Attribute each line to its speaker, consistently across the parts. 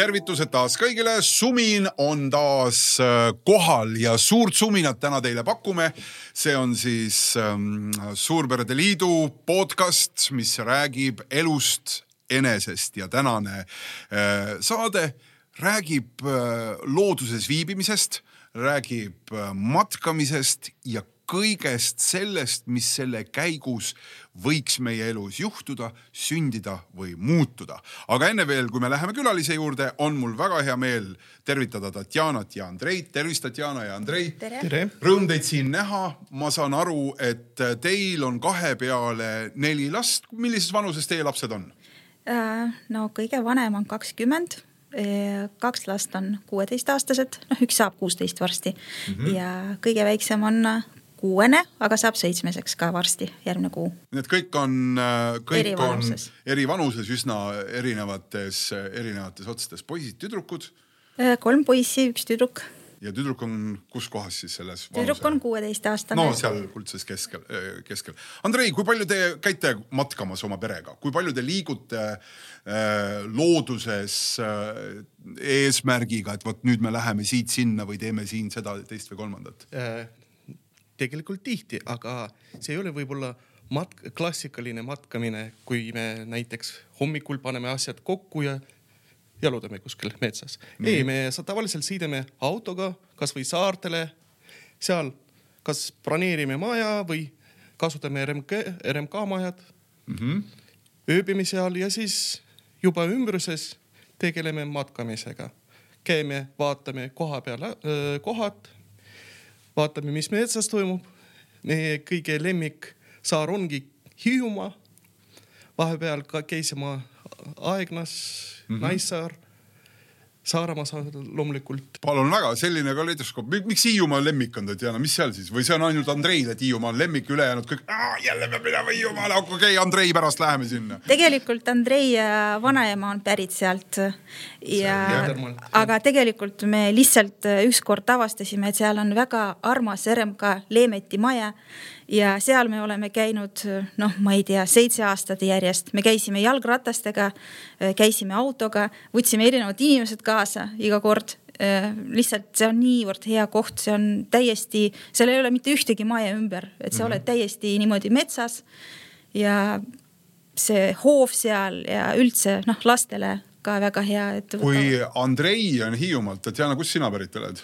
Speaker 1: tervitused taas kõigile, Sumin on taas äh, kohal ja suurt suminat täna teile pakume. see on siis ähm, Suurperede Liidu podcast, mis räägib elust enesest ja tänane äh, saade räägib äh, looduses viibimisest, räägib äh, matkamisest ja kõigest sellest, mis selle käigus võiks meie elus juhtuda, sündida või muutuda. aga enne veel, kui me läheme külalise juurde, on mul väga hea meel tervitada Tatjanat ja Andreit. tervist, Tatjana ja Andrei. Rõõm teid siin näha. ma saan aru, et teil on kahe peale neli last. millises vanuses teie lapsed on?
Speaker 2: Äh, no kõige vanem on kakskümmend kaks last on kuueteistaastased, noh, üks saab kuusteist varsti mm -hmm. ja kõige väiksem on kuuene, aga saab seitsmeseks ka varsti, järgmine kuu.
Speaker 1: et kõik on, äh, kõik eri on eri vanuses üsna erinevates, erinevates otsades, poisid-tüdrukud?
Speaker 2: Äh, kolm poissi, üks tüdruk.
Speaker 1: ja tüdruk on kus kohas siis selles?
Speaker 2: tüdruk on kuueteistaastane.
Speaker 1: no seal kuldses keskel, äh, keskel. Andrei, kui palju te käite matkamas oma perega, kui palju te liigute äh, looduses äh, eesmärgiga, et vot nüüd me läheme siit-sinna või teeme siin seda, teist või kolmandat äh,?
Speaker 3: Tegelikult tihti, aga see ei ole võib-olla matk, klassikaline matkamine, kui me näiteks hommikul paneme asjad kokku ja jalutame kuskil metsas mm.. ei, me tavaliselt sõidame autoga kasvõi saartele, seal kas broneerime maja või kasutame RMK, RMK majad mm. -hmm. ööbime seal ja siis juba ümbruses tegeleme matkamisega. käime, vaatame koha peal äh, kohad vaatame, mis metsas toimub. meie kõige lemmiksaar ongi Hiiumaa. vahepeal ka käisime Aegnas mm, -hmm. Naissaar Saaremaa saanud loomulikult.
Speaker 1: palun väga, selline kaleidoskoop, miks Hiiumaa lemmik on, Tatjana, mis seal siis? Või see on ainult Andreil, et Hiiumaa on lemmik, ülejäänud kõik, jälle peab minema Hiiumaale, okei okay,, Andrei, pärast läheme sinna.
Speaker 2: tegelikult Andrei vanaema on pärit sealt. Ja, aga tegelikult me lihtsalt ükskord avastasime, et seal on väga armas RMK Leemeti maja ja seal me oleme käinud noh, ma ei tea, seitse aastat järjest, me käisime jalgratastega, käisime autoga, võtsime erinevad inimesed kaasa iga kord lihtsalt see on niivõrd hea koht, see on täiesti, seal ei ole mitte ühtegi maja ümber, et sa mm -hmm. oled täiesti niimoodi metsas. ja see hoov seal ja üldse noh, lastele ka väga hea, et.
Speaker 1: kui Andrei on Hiiumaalt, Tatjana, kust sina pärit oled?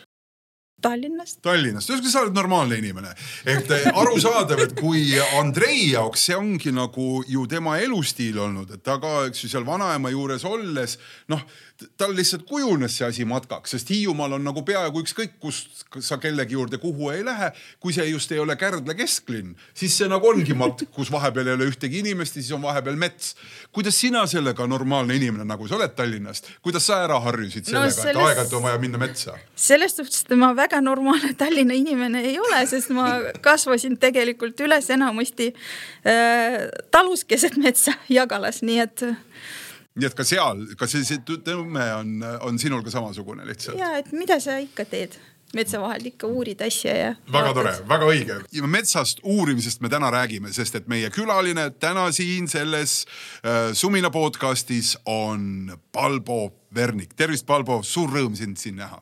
Speaker 2: Tallinnast.
Speaker 1: Tallinnast, ühesõnaga sa oled normaalne inimene, et eh, arusaadav, et kui Andrei jaoks see ongi nagu ju tema elustiil olnud, et ta ka, eks ju, seal vanaema juures olles noh tal lihtsalt kujunes see asi matkaks, sest Hiiumaal on nagu peaaegu ükskõik, kust sa kellegi juurde, kuhu ei lähe. kui see just ei ole Kärdla kesklinn, siis see nagu ongi matk, kus vahepeal ei ole ühtegi inimest ja siis on vahepeal mets. kuidas sina sellega normaalne inimene, nagu sa oled Tallinnast, kuidas sa ära harjusid sellega no,, selles... et aeg-ajalt on vaja minna metsa?
Speaker 2: selles suhtes, et ma väga normaalne Tallinna inimene ei ole, sest ma kasvasin tegelikult üles enamasti äh, talus keset metsa Jagalas, nii et
Speaker 1: nii et ka seal, kas see, see tõmme on, on sinul ka samasugune lihtsalt?
Speaker 2: ja, et mida sa ikka teed metsa vahel ikka uurid asja ja.
Speaker 1: väga tore, väga õige. metsast uurimisest me täna räägime, sest et meie külaline täna siin selles äh, Sumina podcastis on Palbo Vernik. tervist, Palbo, suur rõõm sind siin näha.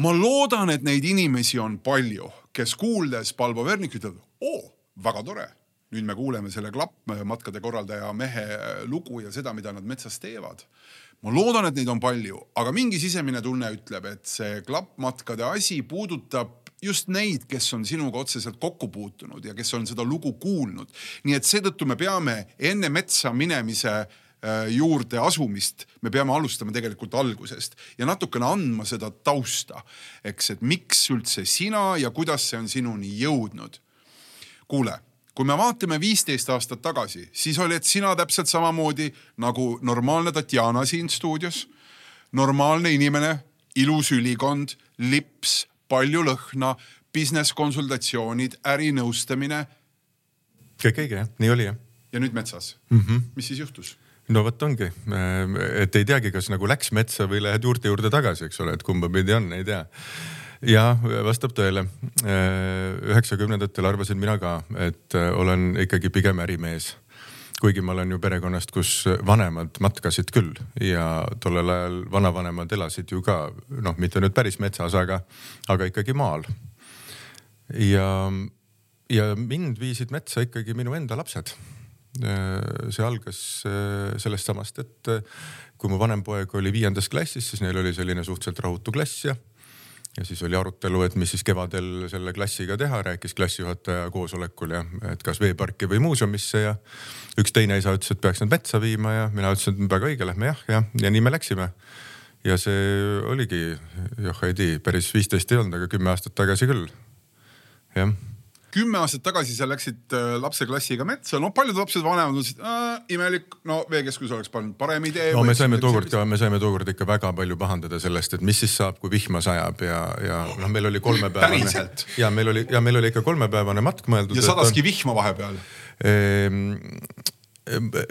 Speaker 1: ma loodan, et neid inimesi on palju, kes kuuldes Palbo Vernik ütlevad, oo, väga tore nüüd me kuuleme selle klappmatkade korraldaja mehe lugu ja seda, mida nad metsas teevad. ma loodan, et neid on palju, aga mingi sisemine tunne ütleb, et see klappmatkade asi puudutab just neid, kes on sinuga otseselt kokku puutunud ja kes on seda lugu kuulnud. nii et seetõttu me peame enne metsa minemise äh, juurde asumist, me peame alustama tegelikult algusest ja natukene andma seda tausta, eks, et miks üldse sina ja kuidas see on sinuni jõudnud. kuule kui me vaatame viisteist aastat tagasi, siis olid sina täpselt samamoodi nagu normaalne Tatjana siin stuudios. normaalne inimene, ilus ülikond, lips, palju lõhna, business konsultatsioonid, ärinõustamine.
Speaker 4: kõik õige jah, nii oli jah.
Speaker 1: ja nüüd metsas mm. -hmm. mis siis juhtus?
Speaker 4: no vot ongi, et ei teagi, kas nagu läks metsa või lähed juurte juurde tagasi, eks ole, et kumba pidi on, ei tea ja vastab tõele. üheksakümnendatel arvasin mina ka, et olen ikkagi pigem ärimees kuigi ma olen ju perekonnast, kus vanemad matkasid küll ja tollel ajal vanavanemad elasid ju ka noh, mitte nüüd päris metsas, aga, aga ikkagi maal. ja, ja mind viisid metsa ikkagi minu enda lapsed. see algas sellest samast, et kui mu vanem poeg oli viiendas klassis, siis neil oli selline suhteliselt rahutu klass ja ja siis oli arutelu, et mis siis kevadel selle klassiga teha, rääkis klassijuhataja koosolekul ja et kas veeparki või muuseumisse ja üks teine isa ütles, et peaks nad metsa viima ja mina ütlesin, et väga õige, lähme jah, ja, ja nii me läksime. ja see oligi, joh ei tea, päris viisteist ei olnud, aga kümme aastat tagasi küll. jah
Speaker 1: kümme aastat tagasi sa läksid äh, lapseklassiga metsa, no paljud lapsed vanemad ütlesid äh,, imelik, no veekeskus oleks pannud parem idee.
Speaker 4: no me saime tookord ka, me saime tookord ikka väga palju pahandada sellest, et mis siis saab, kui vihma sajab ja, ja noh, meil oli kolmepäevane. ja meil oli ja meil oli ikka kolmepäevane matk mõeldud.
Speaker 1: ja sadaski on... vihma vahepeal
Speaker 4: ehm,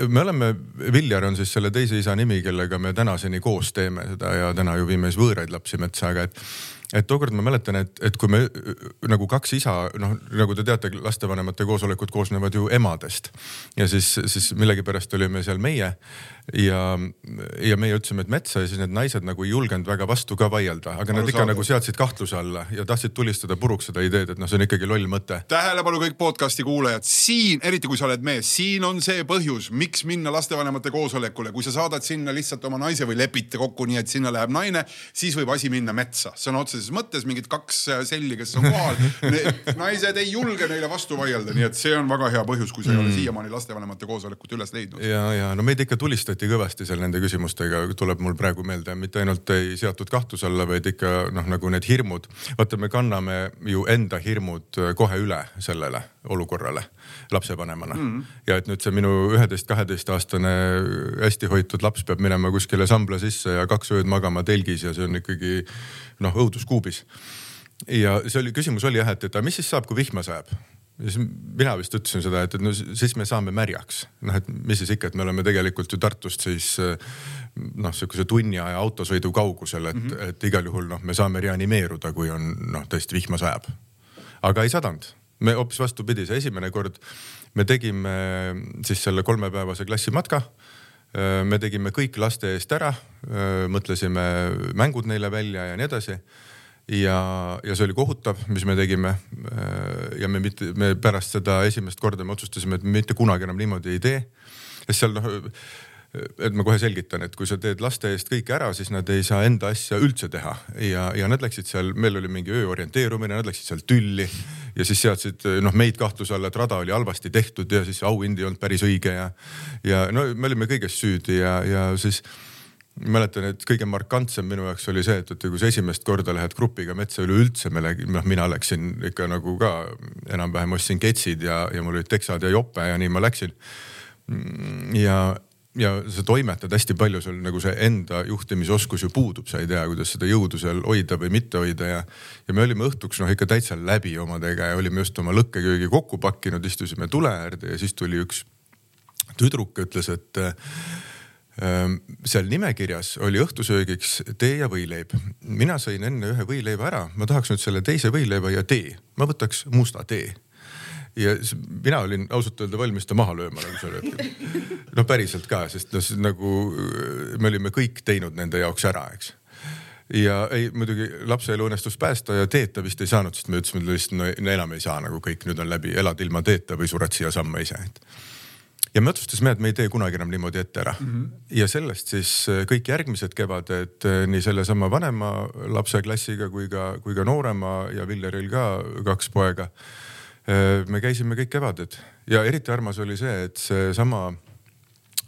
Speaker 4: me oleme, Viljar on siis selle teise isa nimi, kellega me tänaseni koos teeme seda ja täna ju viime siis võõraid lapsi metsa, aga et et tookord ma mäletan, et, et kui me nagu kaks isa, noh nagu te teate, lastevanemate koosolekud koosnevad ju emadest. Ja siis, siis millegipärast olime seal meie ja, ja meie ütlesime, et metsa ja siis need naised nagu ei julgenud väga vastu ka vaielda, aga Aru nad ikka saada. nagu seadsid kahtluse alla ja tahtsid tulistada puruks seda ideed, et noh, see on ikkagi loll mõte.
Speaker 1: tähelepanu kõik podcast'i kuulajad, siin, eriti kui sa oled mees, siin on see põhjus, miks minna lastevanemate koosolekule, kui sa saadad sinna lihtsalt oma naise või lepite kokku nii, et sinna läheb naine, siis võib asi minna metsa, sõna otseses otseses mõttes mingid kaks äh, selli, kes on kohal. naised ei julge neile vastu vaielda, nii et see on väga hea põhjus, kui sa ei ole mm. siiamaani lastevanemate koosolekut üles leidnud.
Speaker 4: ja, ja no meid ikka tulistati kõvasti seal nende küsimustega, tuleb mul praegu meelde, mitte ainult ei seatud kahtluse alla, vaid ikka noh, nagu need hirmud. vaata, me kanname ju enda hirmud kohe üle sellele olukorrale lapsevanemana mm. -hmm. ja et nüüd see minu üheteist-kaheteistaastane hästi hoitud laps peab minema kuskile sambla sisse ja kaks ööd magama telgis ja see on ikkagi noh, õuduskuubis. ja see oli, küsimus oli jah, et, et mis siis saab, kui vihma sajab? ja siis mina vist ütlesin seda, et, et no siis me saame märjaks. noh, et mis siis ikka, et me oleme tegelikult ju Tartust siis noh, sihukese tunni aja autosõidu kaugusel, et mm, -hmm. et igal juhul noh, me saame reanimeeruda, kui on noh, tõesti vihma sajab. aga ei sadanud me hoopis vastupidi, see esimene kord me tegime siis selle kolmepäevase klassimatka. Me tegime kõik laste eest ära, mõtlesime mängud neile välja ja nii edasi. ja, ja see oli kohutav, mis me tegime. ja me mitte, me pärast seda esimest korda me otsustasime, et me mitte kunagi enam niimoodi ei tee. sest seal noh et ma kohe selgitan, et kui sa teed laste eest kõike ära, siis nad ei saa enda asja üldse teha ja, ja nad läksid seal, meil oli mingi öö orienteerumine, nad läksid seal tülli ja siis seadsid noh meid kahtluse alla, et rada oli halvasti tehtud ja siis auhind ei olnud päris õige ja, ja no me olime kõiges süüdi ja, ja siis mäletan, et kõige markantsem minu jaoks oli see, et, et kui sa esimest korda lähed grupiga metsa üleüldse, me lägime, noh, mina läksin ikka nagu ka enam-vähem ostsin ketsid ja, ja mul olid teksad ja jope ja nii ma läksin. ja, ja sa toimetad hästi palju, sul nagu see enda juhtimisoskus ju puudub, sa ei tea, kuidas seda jõudu seal hoida või mitte hoida ja. ja me olime õhtuks noh ikka täitsa läbi omadega ja olime just oma lõkkeköögi kokku pakkinud, istusime tule äärde ja siis tuli üks tüdruk, ütles, et äh, seal nimekirjas oli õhtusöögiks tee ja võileib. mina sõin enne ühe võileiva ära, ma tahaks nüüd selle teise võileiva ja tee, ma võtaks musta tee ja mina olin ausalt öelda valmis ta maha lööma nagu sel hetkel. no päriselt ka, sest noh, nagu me olime kõik teinud nende jaoks ära, eks ja ei, muidugi lapse elu õnnestus päästa ja teed ta vist ei saanud, sest me ütlesime lihtsalt no, no enam ei saa nagu kõik nüüd on läbi, elad ilma teeta või sured siia samma ise, et. ja me otsustasime, et me ei tee kunagi enam niimoodi ette ära mm. -hmm. ja sellest siis äh, kõik järgmised kevaded äh, nii sellesama vanema lapse klassiga kui ka, kui ka noorema ja Villeril ka kaks poega Äh, me käisime kõik kevaded ja eriti armas oli see, et seesama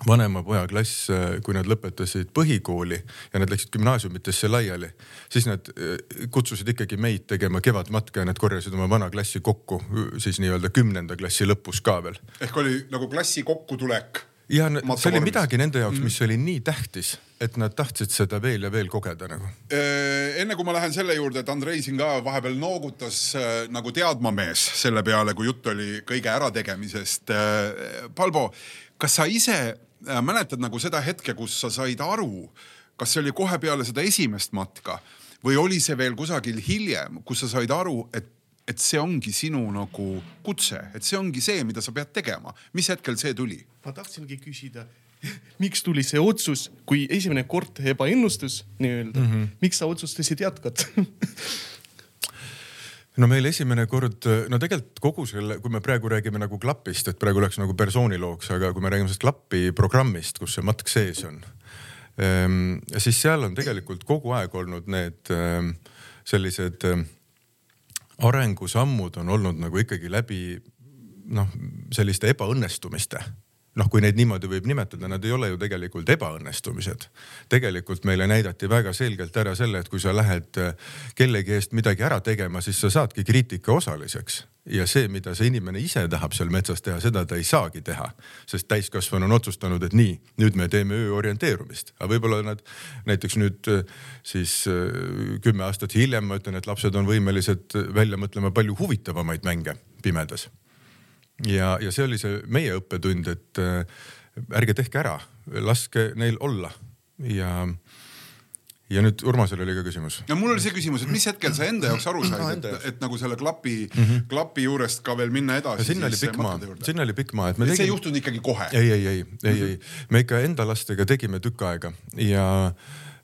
Speaker 4: vanema poja klass, kui nad lõpetasid põhikooli ja nad läksid gümnaasiumitesse laiali, siis nad eh, kutsusid ikkagi meid tegema kevadmatka ja nad korjasid oma vana klassi kokku siis nii-öelda kümnenda klassi lõpus ka veel.
Speaker 1: ehk oli nagu klassi kokkutulek
Speaker 4: ja see oli midagi nende jaoks, mis mm. oli nii tähtis, et nad tahtsid seda veel ja veel kogeda nagu.
Speaker 1: Äh, enne kui ma lähen selle juurde, et Andrei siin ka vahepeal noogutas äh, nagu teadmamees selle peale, kui jutt oli kõige ärategemisest. Äh, Palbo, kas sa ise mäletad nagu seda hetke, kus sa said aru, kas see oli kohe peale seda esimest matka või oli see veel kusagil hiljem, kus sa said aru, et et see ongi sinu nagu kutse, et see ongi see, mida sa pead tegema. mis hetkel see tuli?
Speaker 3: Ma tahtsingi küsida, miks tuli see otsus, kui esimene kord ebaennustus nii-öelda? Mm, -hmm. miks sa otsustasid jätkata?
Speaker 4: No meil esimene kord, no tegelikult kogu selle, kui me praegu räägime nagu klapist, et praegu läks nagu persoonilooks, aga kui me räägime sellest klapi programmist, kus see matk sees on, ehm, siis seal on tegelikult kogu aeg olnud need ehm, sellised ehm, arengusammud on olnud nagu ikkagi läbi noh, selliste ebaõnnestumiste noh, kui neid niimoodi võib nimetada, nad ei ole ju tegelikult ebaõnnestumised. tegelikult meile näidati väga selgelt ära selle, et kui sa lähed äh, kellegi eest midagi ära tegema, siis sa saadki kriitika osaliseks. ja see, mida see inimene ise tahab seal metsas teha, seda ta ei saagi teha, sest täiskasvanu on otsustanud, et nii, nüüd me teeme ööorienteerumist. aga võib-olla nad näiteks nüüd äh, siis äh, kümme aastat hiljem, ma ütlen, et lapsed on võimelised välja mõtlema palju huvitavamaid mänge pimedas ja, ja see oli see meie õppetund, et äh, ärge tehke ära, laske neil olla ja ja nüüd Urmasel oli ka küsimus.
Speaker 1: no mul oli see küsimus, et mis hetkel sa enda jaoks aru said, et, et nagu selle klapi mm, -hmm. klapi juurest ka veel minna edasi.
Speaker 4: sinna oli pikk maa, sinna oli pikk maa,
Speaker 1: et me et tegime. see ei juhtunud ikkagi kohe?
Speaker 4: ei, ei, ei, ei, ei, me ikka enda lastega tegime tükk aega ja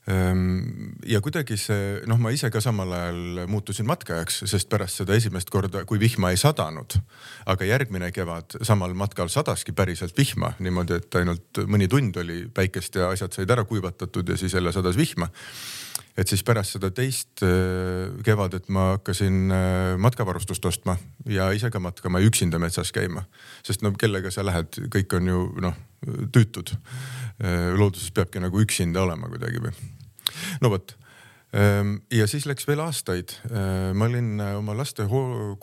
Speaker 4: ja kuidagi see, noh, ma ise ka samal ajal muutusin matkajaks, sest pärast seda esimest korda, kui vihma ei sadanud, aga järgmine kevad samal matkal sadaski päriselt vihma niimoodi, et ainult mõni tund oli päikest ja asjad said ära kuivatatud ja siis jälle sadas vihma et siis pärast seda teist äh, kevadet ma hakkasin äh, matkavarustust ostma ja ise ka matkama ja üksinda metsas käima. sest no kellega sa lähed, kõik on ju noh, tüütud. Äh, looduses peabki nagu üksinda olema kuidagi või no vot ehm, ja siis läks veel aastaid. Ehm, ma olin äh, oma laste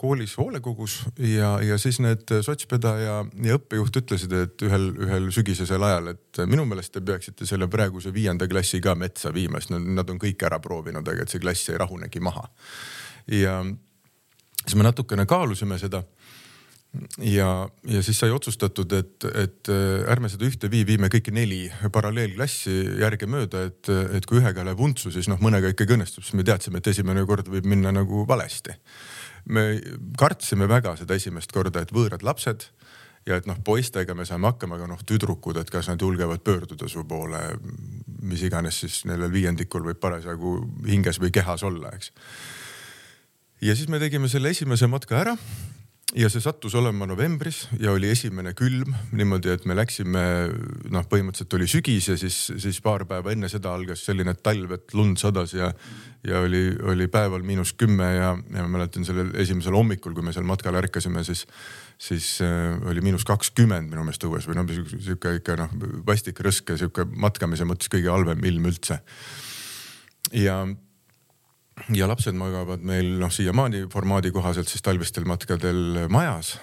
Speaker 4: koolis hoolekogus ja, ja siis need sotspedaja ja õppejuht ütlesid, et ühel, ühel sügisesel ajal, et minu meelest te peaksite selle praeguse viienda klassi ka metsa viima, sest nad on kõik ära proovinud, aga et see klass ei rahunegi maha. ja siis me natukene kaalusime seda ja, ja siis sai otsustatud, et, et äh, ärme seda ühte vii, viime kõiki neli paralleelklassi järgemööda, et, et kui ühega läheb untsu, siis noh, mõnega ikkagi õnnestub, sest me teadsime, et esimene kord võib minna nagu valesti. me kartsime väga seda esimest korda, et võõrad lapsed ja et noh, poistega me saame hakkama, aga noh, tüdrukud, et kas nad julgevad pöörduda su poole, mis iganes siis sellel viiendikul võib parasjagu hinges või kehas olla, eks. ja siis me tegime selle esimese matka ära ja see sattus olema novembris ja oli esimene külm niimoodi, et me läksime, noh, põhimõtteliselt oli sügis ja siis, siis paar päeva enne seda algas selline talv, et lund sadas ja, ja oli, oli päeval miinus kümme ja, ja ma mäletan sellel esimesel hommikul, kui me seal matkal ärkasime, siis, siis äh, oli miinus kakskümmend minu meelest õues või noh, sihuke ikka noh, vastik rõsk ja sihuke matkamise mõttes kõige halvem ilm üldse. ja ja lapsed magavad meil noh, siiamaani formaadi kohaselt siis talvistel matkadel majas.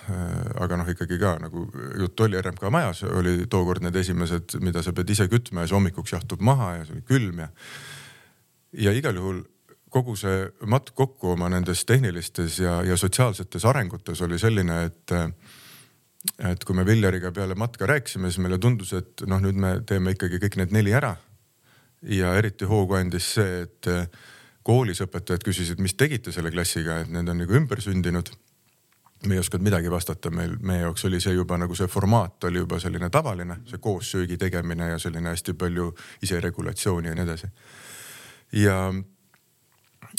Speaker 4: aga noh, ikkagi ka nagu jutt oli RMK majas oli tookord need esimesed, mida sa pead ise kütma ja see hommikuks jahtub maha ja see oli külm ja. ja igal juhul kogu see matk kokku oma nendes tehnilistes ja, ja sotsiaalsetes arengutes oli selline, et et kui me Viljariga peale matka rääkisime, siis meile tundus, et noh, nüüd me teeme ikkagi kõik need neli ära. ja eriti hoogu andis see, et koolis õpetajad küsisid, mis tegite selle klassiga, et need on nagu ümber sündinud. me ei osanud midagi vastata, meil, meie jaoks oli see juba nagu see formaat oli juba selline tavaline, see koossöögi tegemine ja selline hästi palju iseregulatsiooni ja nii edasi. ja,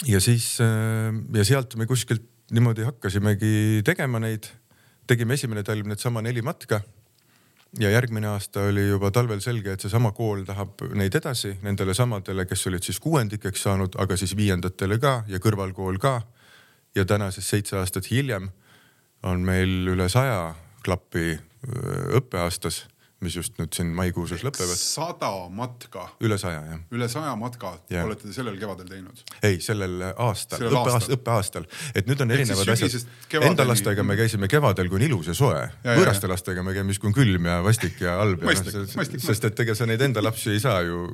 Speaker 4: ja siis ja sealt me kuskilt niimoodi hakkasimegi tegema neid. tegime esimene talv needsama neli matka ja järgmine aasta oli juba talvel selge, et seesama kool tahab neid edasi nendele samadele, kes olid siis kuuendikeks saanud, aga siis viiendatele ka ja kõrvalkool ka. ja tänasest seitse aastat hiljem on meil üle saja klappi õppeaastas, mis just nüüd siin maikuus lõpevad.
Speaker 1: sada matka.
Speaker 4: üle saja jah.
Speaker 1: üle saja matka ja. olete te sellel kevadel teinud?
Speaker 4: ei, sellel aastal, õppeaastal, õppeaastal, et nüüd on erinevad asjad. Enda lastega me käisime kevadel, kui on ilus ja soe. võõraste lastega me käime siis, kui on külm ja vastik ja halb. No, sest et ega sa neid enda lapsi ei saa ju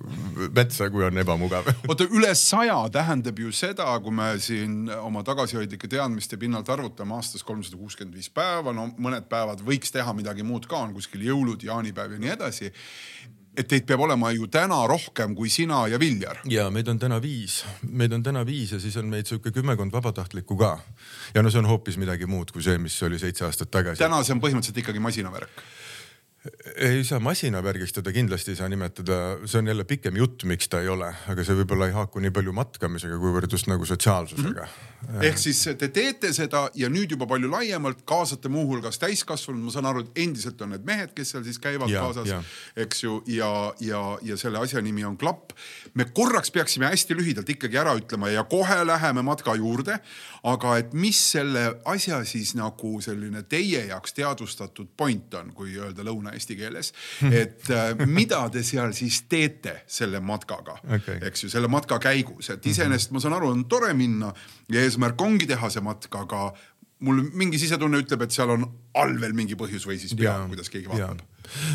Speaker 4: metsa, kui on ebamugav.
Speaker 1: oota, üle saja tähendab ju seda, kui me siin oma tagasihoidlike teadmiste pinnalt arvutame aastas kolmsada kuuskümmend viis päeva, no mõned päevad võiks teha midagi muud ka, on kuskil jõulud, jaanipäev ja nii edasi et teid peab olema ju täna rohkem kui sina ja Viljar.
Speaker 4: ja meid on täna viis, meid on täna viis ja siis on meid sihuke kümmekond vabatahtlikku ka. ja no see on hoopis midagi muud kui see, mis oli seitse aastat tagasi.
Speaker 1: täna see on põhimõtteliselt ikkagi masinavärk
Speaker 4: ei saa masinavärgiks teda kindlasti ei saa nimetada, see on jälle pikem jutt, miks ta ei ole, aga see võib-olla ei haaku nii palju matkamisega, kuivõrd just nagu sotsiaalsusega mm.
Speaker 1: -hmm. Ehk siis te teete seda ja nüüd juba palju laiemalt kaasate muuhulgas täiskasvanud, ma saan aru, et endiselt on need mehed, kes seal siis käivad ja, kaasas, eks ju, ja, ja, ja selle asja nimi on klapp. me korraks peaksime hästi lühidalt ikkagi ära ütlema ja kohe läheme matka juurde. aga et mis selle asja siis nagu selline teie jaoks teadvustatud point on, kui öelda lõuna eesti keeles. et äh, mida te seal siis teete selle matkaga okay., eks ju, selle matka käigus, et iseenesest ma saan aru, on tore minna ja eesmärk ongi teha see matk, aga mul mingi sisetunne ütleb, et seal on all veel mingi põhjus või siis peal, kuidas keegi vaatab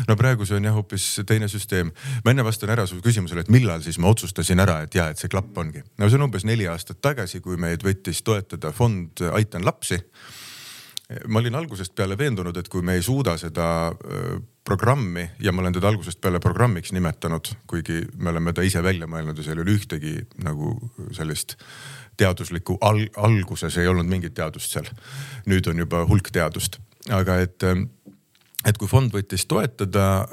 Speaker 4: no praegu see on jah hoopis teine süsteem. ma enne vastan ära su küsimusele, et millal siis ma otsustasin ära, et ja, et see klapp ongi. no see on umbes neli aastat tagasi, kui meid võttis toetada fond Aitan lapsi ma olin algusest peale veendunud, et kui me ei suuda seda programmi ja ma olen teda algusest peale programmiks nimetanud, kuigi me oleme ta ise välja mõelnud ja seal ei ole ühtegi nagu sellist teaduslikku al, alguses ei olnud mingit teadust seal. nüüd on juba hulk teadust, aga et et kui fond võttis toetada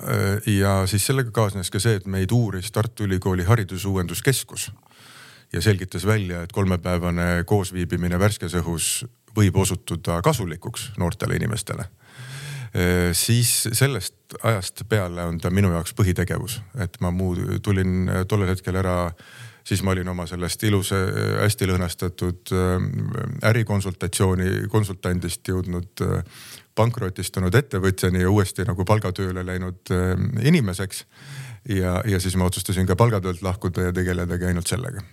Speaker 4: ja siis sellega kaasnes ka see, et meid uuris Tartu Ülikooli Haridusuuenduskeskus ja selgitas välja, et kolmepäevane koosviibimine värskes õhus võib osutuda kasulikuks noortele inimestele. Siis sellest ajast peale on ta minu jaoks põhitegevus, et ma muu tulin tollel hetkel ära siis ma olin oma sellest ilusa, hästi lõhnastatud ärikonsultatsiooni konsultandist jõudnud pankrotistunud ettevõtjani ja uuesti nagu palgatööle läinud inimeseks. ja, ja siis ma otsustasin ka palgatöölt lahkuda ja tegeledagi ainult sellega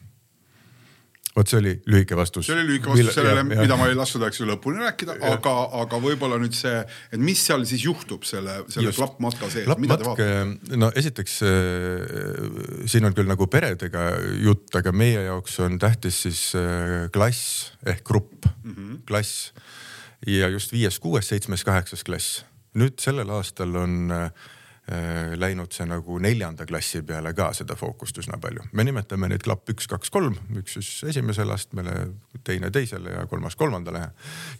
Speaker 4: vot see oli lühike vastus.
Speaker 1: see oli lühike vastus Mille, sellele, mida ma ei lasknud, eks ju, lõpuni rääkida, aga, aga võib-olla nüüd see, et mis seal siis juhtub selle, selle klappmatka sees, mida te vaatate?
Speaker 4: no esiteks äh, siin on küll nagu peredega jutt, aga meie jaoks on tähtis siis äh, klass ehk grupp mm, -hmm. klass ja just viies, kuues, seitsmes, kaheksas klass. nüüd sellel aastal on äh, Äh, läinud see nagu neljanda klassi peale ka seda fookust üsna palju. me nimetame neid klapp üks, kaks, kolm, üks siis esimesele astmele, teine teisele ja kolmas kolmandale.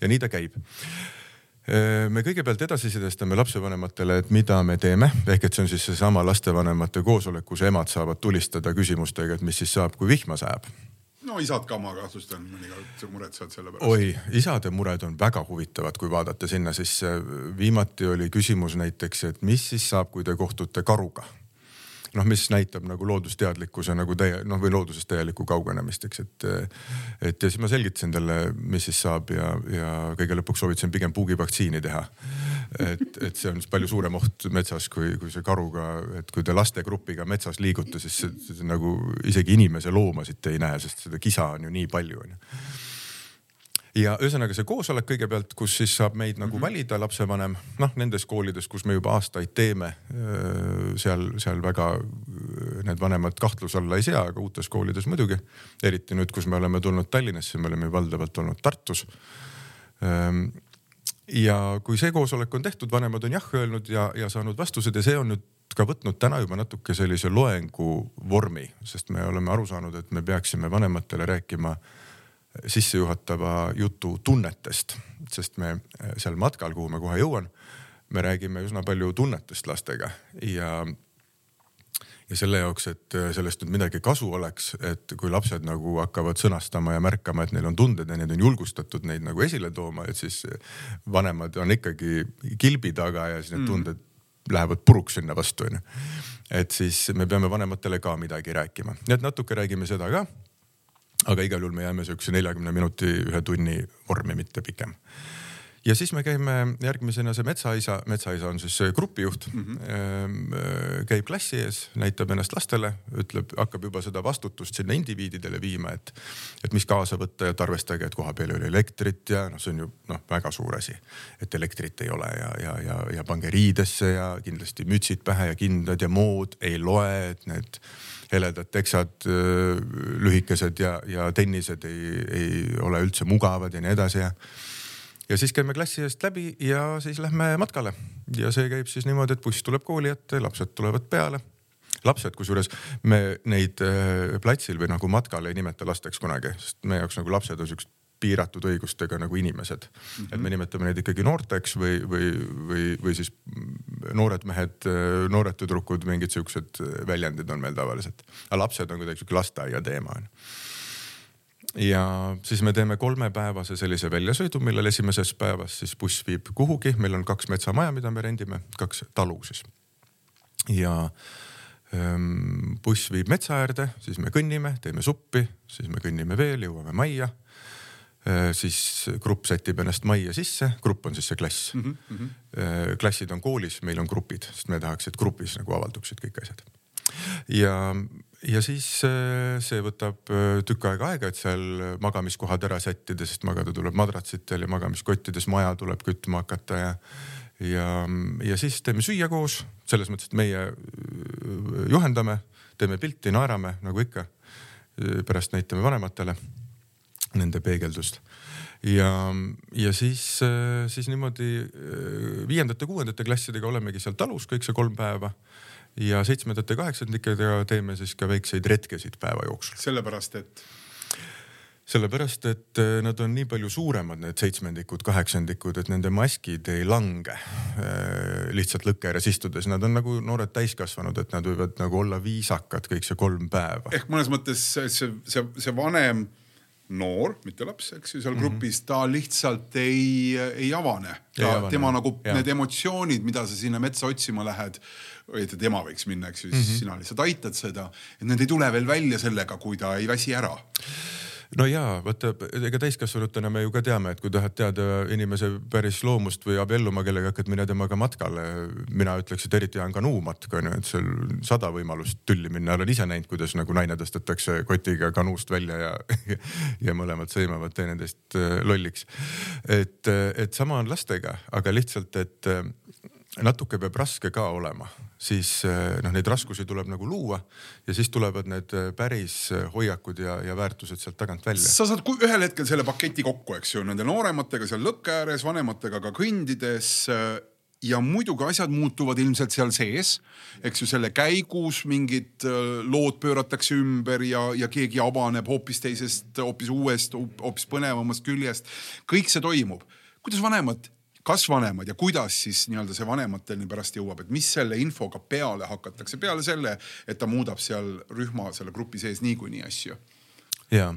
Speaker 4: Ja nii ta käib. Äh, me kõigepealt edasisidestame lapsevanematele, et mida me teeme, ehk et see on siis seesama lastevanemate koosolek, kus emad saavad tulistada küsimustega, et mis siis saab, kui vihma sajab
Speaker 1: isad ka, ma kahtlustan, mõnikord muretsevad selle pärast.
Speaker 4: oi, isade mured on väga huvitavad, kui vaadata sinna, siis viimati oli küsimus näiteks, et mis siis saab, kui te kohtute karuga noh, mis näitab nagu loodusteadlikkuse nagu täie noh, või loodusest täielikku kaugenemist, eks, et. et ja siis ma selgitasin talle, mis siis saab ja, ja kõige lõpuks soovitasin pigem puugivaktsiini teha. et, et see on palju suurem oht metsas, kui, kui see karuga, et kui te lastegrupiga metsas liigute, siis see, see, see nagu isegi inimese loomasid te ei näe, sest seda kisa on ju nii palju onju ja ühesõnaga see koosolek kõigepealt, kus siis saab meid nagu mm -hmm. valida lapsevanem, noh nendes koolides, kus me juba aastaid teeme, seal, seal väga need vanemad kahtluse alla ei sea, aga uutes koolides muidugi. eriti nüüd, kus me oleme tulnud Tallinnasse, me oleme valdavalt olnud Tartus. ja kui see koosolek on tehtud, vanemad on jah öelnud ja, ja saanud vastused ja see on nüüd ka võtnud täna juba natuke sellise loengu vormi, sest me oleme aru saanud, et me peaksime vanematele rääkima sissejuhatava jutu tunnetest, sest me seal matkal, kuhu ma kohe jõuan, me räägime üsna palju tunnetest lastega ja, ja selle jaoks, et sellest nüüd midagi kasu oleks, et kui lapsed nagu hakkavad sõnastama ja märkama, et neil on tunded ja neid on julgustatud neid nagu esile tooma, et siis vanemad on ikkagi kilbi taga ja siis need mm. tunded lähevad puruks sinna vastu onju. et siis me peame vanematele ka midagi rääkima, nii et natuke räägime seda ka aga igal juhul me jääme siukse neljakümne minuti, ühe tunni vormi, mitte pikem. ja siis me käime järgmisena see metsaisa, metsaisa on siis grupijuht mm, -hmm. käib klassi ees, näitab ennast lastele, ütleb, hakkab juba seda vastutust sinna indiviididele viima, et, et mis kaasa võtta ja et arvestage, et kohapeal ei ole elektrit ja noh, see on ju noh, väga suur asi, et elektrit ei ole ja, ja, ja, ja pange riidesse ja kindlasti mütsid pähe ja kindad ja mood ei loe, et need heledad teksad, lühikesed ja, ja tennised ei, ei ole üldse mugavad ja nii edasi ja ja siis käime klassi eest läbi ja siis lähme matkale. Ja see käib siis niimoodi, et buss tuleb kooli ette, lapsed tulevad peale. Lapsed, kusjuures me neid äh, platsil või nagu matkal ei nimeta lasteks kunagi, sest meie jaoks nagu lapsed on siuksed piiratud õigustega nagu inimesed mm. -hmm. et me nimetame neid ikkagi noorteks või, või, või, või siis noored mehed, noored tüdrukud, mingid siuksed väljendid on meil tavaliselt. aga lapsed on kuidagi sihuke lasteaia teema on ja siis me teeme kolmepäevase sellise väljasõidu, millel esimeses päevas siis buss viib kuhugi, meil on kaks metsamaja, mida me rendime, kaks talu siis. ja ähm, buss viib metsa äärde, siis me kõnnime, teeme suppi, siis me kõnnime veel, jõuame majja. Siis grupp sätib ennast majja sisse, grupp on siis see klass mm. -hmm. Äh, klassid on koolis, meil on grupid, sest me tahaks, et grupis nagu avalduksid kõik asjad. ja ja siis äh, see võtab äh, tükk aega aega, et seal magamiskohad ära sättida, sest magada tuleb madratsitel ja magamiskottides, maja tuleb kütma hakata ja ja, ja siis teeme süüa koos, selles mõttes, et meie äh, juhendame, teeme pilti, naerame nagu ikka. pärast näitame vanematele nende peegeldust ja, ja siis, siis niimoodi viiendate-kuuendate klassidega olemegi seal talus kõik see kolm päeva ja seitsmendate, kaheksandikega teeme siis ka väikseid retkesid päeva jooksul.
Speaker 1: sellepärast, et?
Speaker 4: sellepärast, et äh, nad on nii palju suuremad, need seitsmendikud, kaheksandikud, et nende maskid ei lange äh, lihtsalt lõkke ääres istudes, nad on nagu noored täiskasvanud, et nad võivad nagu olla viisakad kõik see kolm päeva.
Speaker 1: ehk mõnes mõttes see, see, see vanem noor, mitte laps, eks ju, seal mm -hmm. grupis, ta lihtsalt ei, ei avane. tema nagu ja. need emotsioonid, mida sa sinna metsa otsima lähed või et tema võiks minna, eks ju, siis mm -hmm. sina lihtsalt aitad seda, et need ei tule veel välja sellega, kui ta ei väsi ära
Speaker 4: no jaa, vaata ega täiskasvanutena me ju ka teame, et kui tahad teada inimese päris loomust või abielluma kellega hakkad, mine temaga matkale. mina ütleks, et eriti hea on kanuumatk on ju, et seal sada võimalust tülli minna, olen ise näinud, kuidas nagu naine tõstetakse kotiga kanuust välja ja ja mõlemad sõimavad teineteist äh, lolliks. et, et sama on lastega, aga lihtsalt, et äh, natuke peab raske ka olema, siis eh, noh, neid raskusi tuleb nagu luua ja siis tulevad need eh, päris eh, hoiakud ja, ja väärtused sealt tagant välja.
Speaker 1: sa saad ühel hetkel selle paketi kokku, eks ju, nende noorematega seal lõkke ääres, vanematega ka kõndides ja muidugi asjad muutuvad ilmselt seal sees, eks ju, selle käigus mingid lood pööratakse ümber ja, ja keegi avaneb hoopis teisest, hoopis uuest, hoopis põnevamast küljest. kõik see toimub. kuidas vanemad kas vanemad ja kuidas siis nii-öelda see vanemateni pärast jõuab, et mis selle infoga peale hakatakse, peale selle, et ta muudab seal rühma, selle grupi sees niikuinii asju?
Speaker 4: Ja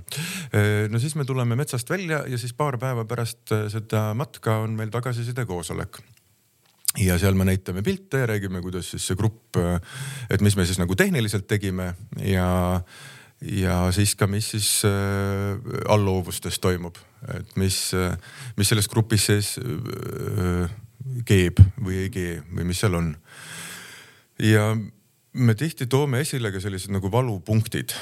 Speaker 4: no siis me tuleme metsast välja ja siis paar päeva pärast äh, seda matka on meil tagasiside koosolek. Ja seal me näitame pilte ja räägime, kuidas siis see grupp, äh, et mis me siis nagu tehniliselt tegime ja ja siis ka, mis siis äh, alloovustes toimub, et mis äh,, mis selles grupis sees äh, keeb või ei kee või mis seal on. ja me tihti toome esile ka sellised nagu valupunktid.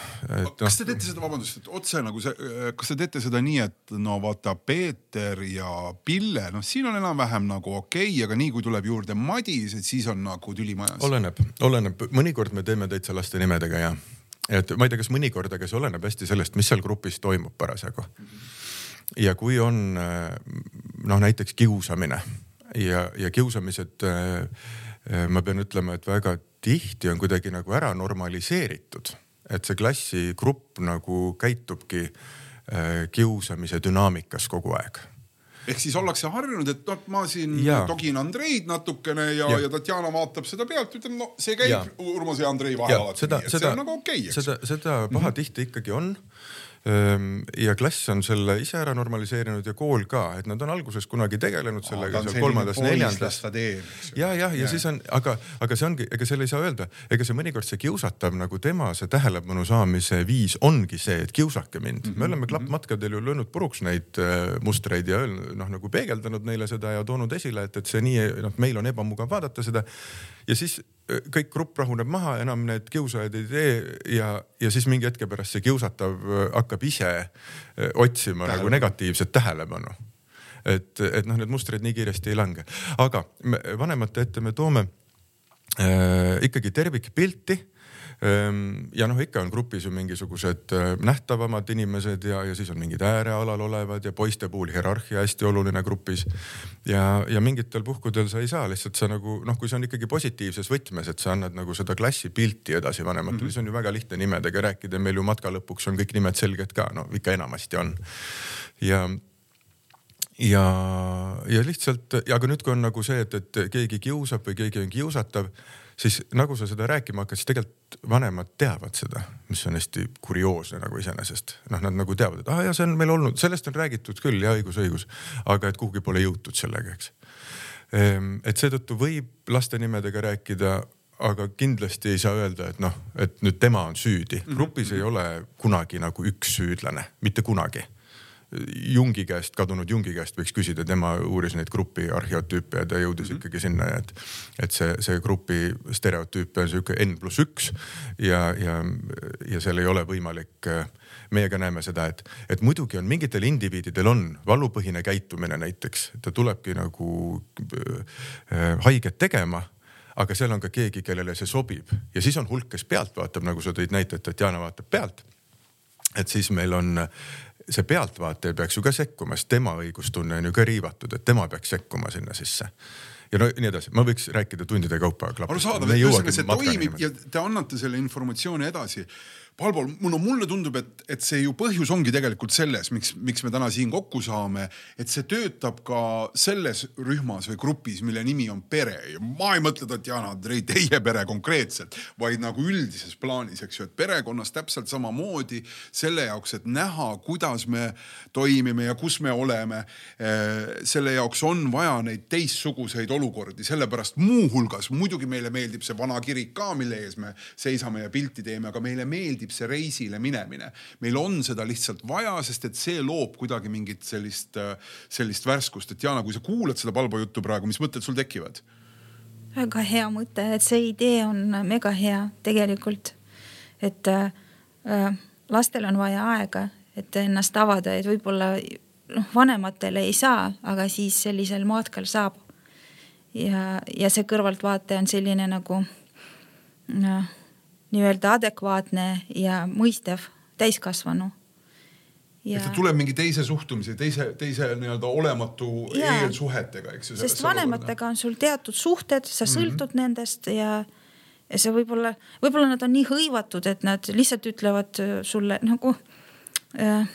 Speaker 1: kas te teete seda, vabandust, et otse nagu see, kas te teete seda nii, et no vaata Peeter ja Pille, noh, siin on enam-vähem nagu okei okay,, aga nii kui tuleb juurde Madis, et siis on nagu tüli majas?
Speaker 4: oleneb, oleneb, mõnikord me teeme täitsa laste nimedega ja et ma ei tea, kas mõnikord, aga see oleneb hästi sellest, mis seal grupis toimub parasjagu. Ja kui on noh, näiteks kiusamine ja, ja kiusamised ma pean ütlema, et väga tihti on kuidagi nagu ära normaliseeritud, et see klassigrupp nagu käitubki kiusamise dünaamikas kogu aeg
Speaker 1: ehk siis ollakse harjunud, et noh, ma siin ja. togin Andreid natukene ja, ja., ja Tatjana vaatab seda pealt, ütleb no see käib ja. Urmas ja Andrei vahel alati
Speaker 4: seda, see on nagu okei okay,. seda, seda pahatihti mhm. mm -hmm. ikkagi on ja klass on selle ise ära normaliseerinud ja kool ka, et nad on alguses kunagi tegelenud sellega seal kolmandas-neljandas. ja, jah, ja siis on, aga, aga see ongi, ega selle ei saa öelda, ega see mõnikord see kiusatav nagu tema see tähelepanu saamise viis ongi see, et kiusake mind mm. -hmm. me oleme klappmatkadel ju löönud puruks neid äh, mustreid ja noh, nagu peegeldanud neile seda ja toonud esile, et, et see nii noh, meil on ebamugav vaadata seda ja siis kõik grupp rahuneb maha, enam need kiusajad ei tee ja, ja siis mingi hetke pärast see kiusatav äh, hakkab ise äh, otsima tähelepanu. nagu negatiivset tähelepanu. et, et noh, need mustrid nii kiiresti ei lange, aga me, vanemate ette me toome äh, ikkagi tervikpilti ja noh, ikka on grupis ju mingisugused äh, nähtavamad inimesed ja, ja siis on mingid äärealal olevad ja poiste puhul hierarhia hästi oluline grupis. ja, ja mingitel puhkudel sa ei saa lihtsalt sa nagu noh, kui see on ikkagi positiivses võtmes, et sa annad nagu seda klassipilti edasi vanematele mm, -hmm. siis on ju väga lihtne nimedega rääkida, meil ju matka lõpuks on kõik nimed selged ka, no ikka enamasti on. ja ja, ja lihtsalt, aga nüüd, kui on nagu see, et, et keegi kiusab või keegi on kiusatav siis nagu sa seda rääkima hakkad, siis tegelikult vanemad teavad seda, mis on hästi kurioosne nagu iseenesest. noh, nad nagu teavad, et ah ja see on meil olnud, sellest on räägitud küll ja õigus, õigus, aga et kuhugi pole jõutud sellega, eks. Ehm, et seetõttu võib laste nimedega rääkida, aga kindlasti ei saa öelda, et noh, et nüüd tema on süüdi. grupis ei ole kunagi nagu üks süüdlane, mitte kunagi Jungi käest, kadunud Jungi käest võiks küsida, tema uuris neid grupi arheotüüpe ja ta jõudis mm -hmm. ikkagi sinna, et, et see, see grupi stereotüüp on sihuke N pluss üks ja, ja, ja seal ei ole võimalik meie ka näeme seda, et, et muidugi on mingitel indiviididel on valupõhine käitumine näiteks, ta tulebki nagu äh, haiget tegema aga seal on ka keegi, kellele see sobib ja siis on hulk, kes pealt vaatab, nagu sa tõid näite, et Tatjana vaatab pealt. et siis meil on see pealtvaataja peaks ju ka sekkuma, sest tema õigustunne on ju ka riivatud, et tema peaks sekkuma sinna sisse. Ja no nii edasi, ma võiks rääkida tundide kaupa.
Speaker 1: arusaadav, et ühesõnaga see toimib ja te annate selle informatsiooni edasi Valvo, no mulle tundub, et, et see ju põhjus ongi tegelikult selles, miks, miks me täna siin kokku saame, et see töötab ka selles rühmas või grupis, mille nimi on pere ja ma ei mõtle Tatjana Andrei teie pere konkreetselt, vaid nagu üldises plaanis, eks ju, et perekonnas täpselt samamoodi selle jaoks, et näha, kuidas me toimime ja kus me oleme. Eh, selle jaoks on vaja neid teistsuguseid olukordi, sellepärast muuhulgas muidugi meile meeldib see vana kirik ka, mille ees me seisame ja pilti teeme, aga meile meeldib meeldib see reisile minemine. meil on seda lihtsalt vaja, sest et see loob kuidagi mingit sellist, sellist värskust, et Jana, kui sa kuulad seda Palbo juttu praegu, mis mõtted sul tekivad?
Speaker 2: väga hea mõte, et see idee on mega hea tegelikult. et äh, lastel on vaja aega, et ennast avada, et võib-olla noh, vanematele ei saa, aga siis sellisel matkal saab. ja, ja see kõrvaltvaataja on selline nagu noh nii-öelda adekvaatne ja mõistev täiskasvanu.
Speaker 1: Ja... et ta tuleb mingi teise suhtumise, teise, teise nii-öelda olematu ja. eelsuhetega, eks
Speaker 2: ju. sest vanematega on sul teatud suhted, sa mhm. sõltud mm -hmm. nendest ja, ja see võib-olla, võib-olla nad on nii hõivatud, et nad lihtsalt ütlevad äh, sulle nagu äh,,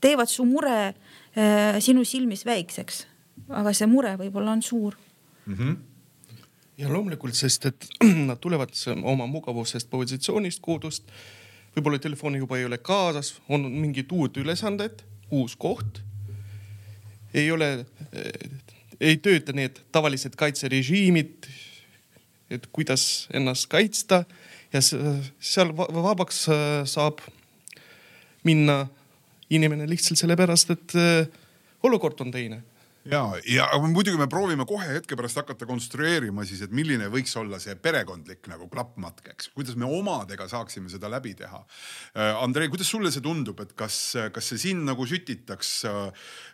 Speaker 2: teevad su mure äh, sinu silmis väikseks. aga see mure võib-olla on suur mm.
Speaker 3: -hmm ja loomulikult, sest et nad tulevad oma mugavusest positsioonist, kodust. võib-olla telefoni juba ei ole kaasas, on mingid uued ülesanded, uus koht. ei ole, ei tööta need tavalised kaitserežiimid, et kuidas ennast kaitsta ja seal vabaks äh, saab minna inimene lihtsalt sellepärast, et äh, olukord on teine
Speaker 1: ja, ja muidugi me proovime kohe hetke pärast hakata konstrueerima siis, et milline võiks olla see perekondlik nagu klappmatk, eks, kuidas me omadega saaksime seda läbi teha. Äh, Andrei, kuidas sulle see tundub, et kas, kas see sind nagu sütitaks äh,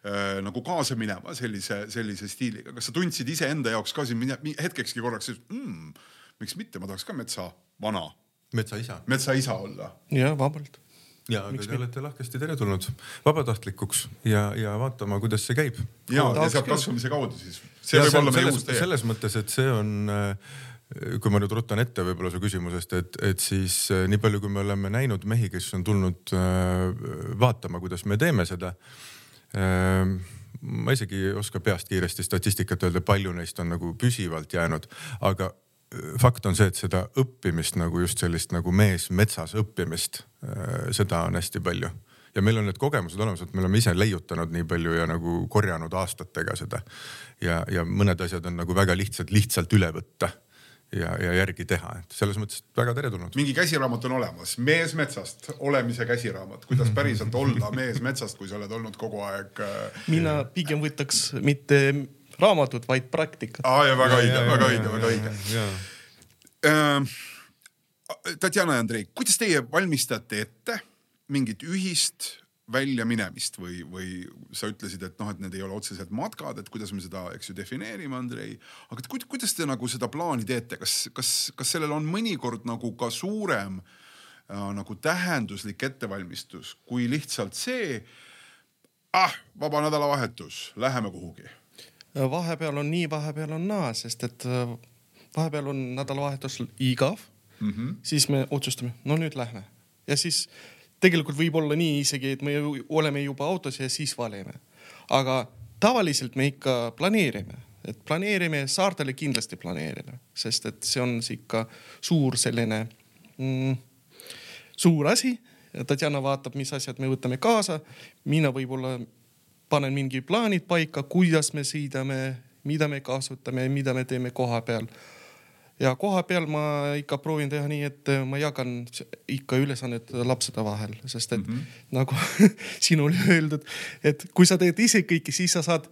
Speaker 1: äh, nagu kaasa minema sellise, sellise stiiliga, kas sa tundsid iseenda jaoks ka siin hetkekski korraks mm,, miks mitte, ma tahaks ka metsa vana.
Speaker 4: metsaisa.
Speaker 1: metsaisa olla.
Speaker 3: jah, vabalt
Speaker 4: ja, aga te olete lahkesti teretulnud vabatahtlikuks ja, ja vaatama, kuidas see käib.
Speaker 1: ja, ja sealt kasvamise kaudu siis. see ja võib olla meie uus
Speaker 4: tee. selles mõttes, et see on äh, kui ma nüüd rutan ette võib-olla su küsimusest, et, et siis äh, nii palju, kui me oleme näinud mehi, kes on tulnud äh, vaatama, kuidas me teeme seda äh,. ma isegi ei oska peast kiiresti statistikat öelda, palju neist on nagu püsivalt jäänud, aga fakt on see, et seda õppimist nagu just sellist nagu mees metsas õppimist, äh, seda on hästi palju ja meil on need kogemused olemas, et me oleme ise leiutanud nii palju ja nagu korjanud aastatega seda. ja, ja mõned asjad on nagu väga lihtsad lihtsalt üle võtta ja, ja järgi teha, et selles mõttes väga teretulnud.
Speaker 1: mingi käsiraamat on olemas, Mees metsast, olemise käsiraamat, kuidas päriselt olla mees metsast, kui sa oled olnud kogu aeg äh....
Speaker 3: mina pigem võtaks mitte raamatut, vaid praktikat.
Speaker 1: aa ja väga õige, väga õige, väga õige. Äh, Tatjana ja Andrei, kuidas teie valmistate ette mingit ühist väljaminemist või, või sa ütlesid, et noh, et need ei ole otseselt matkad, et kuidas me seda, eks ju, defineerime, Andrei. aga et kuidas te nagu seda plaani teete, kas, kas, kas sellel on mõnikord nagu ka suurem äh, nagu tähenduslik ettevalmistus kui lihtsalt see. ah, vaba nädalavahetus, läheme kuhugi.
Speaker 3: Vahepeal on nii, vahepeal on naa, sest et äh, vahepeal on nädalavahetus igav mm. -hmm. siis me otsustame, no nüüd lähme ja siis tegelikult võib olla nii isegi, et me oleme juba autos ja siis valime. aga tavaliselt me ikka planeerime, et planeerime saartele kindlasti planeerime, sest et see on ikka suur selline mm, suur asi. Tatjana vaatab, mis asjad me võtame kaasa, mina võib-olla panen mingi plaanid paika, kuidas me sõidame, mida me kasutame, mida me teeme koha peal ja kohapeal ma ikka proovin teha nii, et ma jagan ikka ülesanded lapsede vahel, sest et mm -hmm. nagu siin oli öeldud, et kui sa teed ise kõike, siis sa saad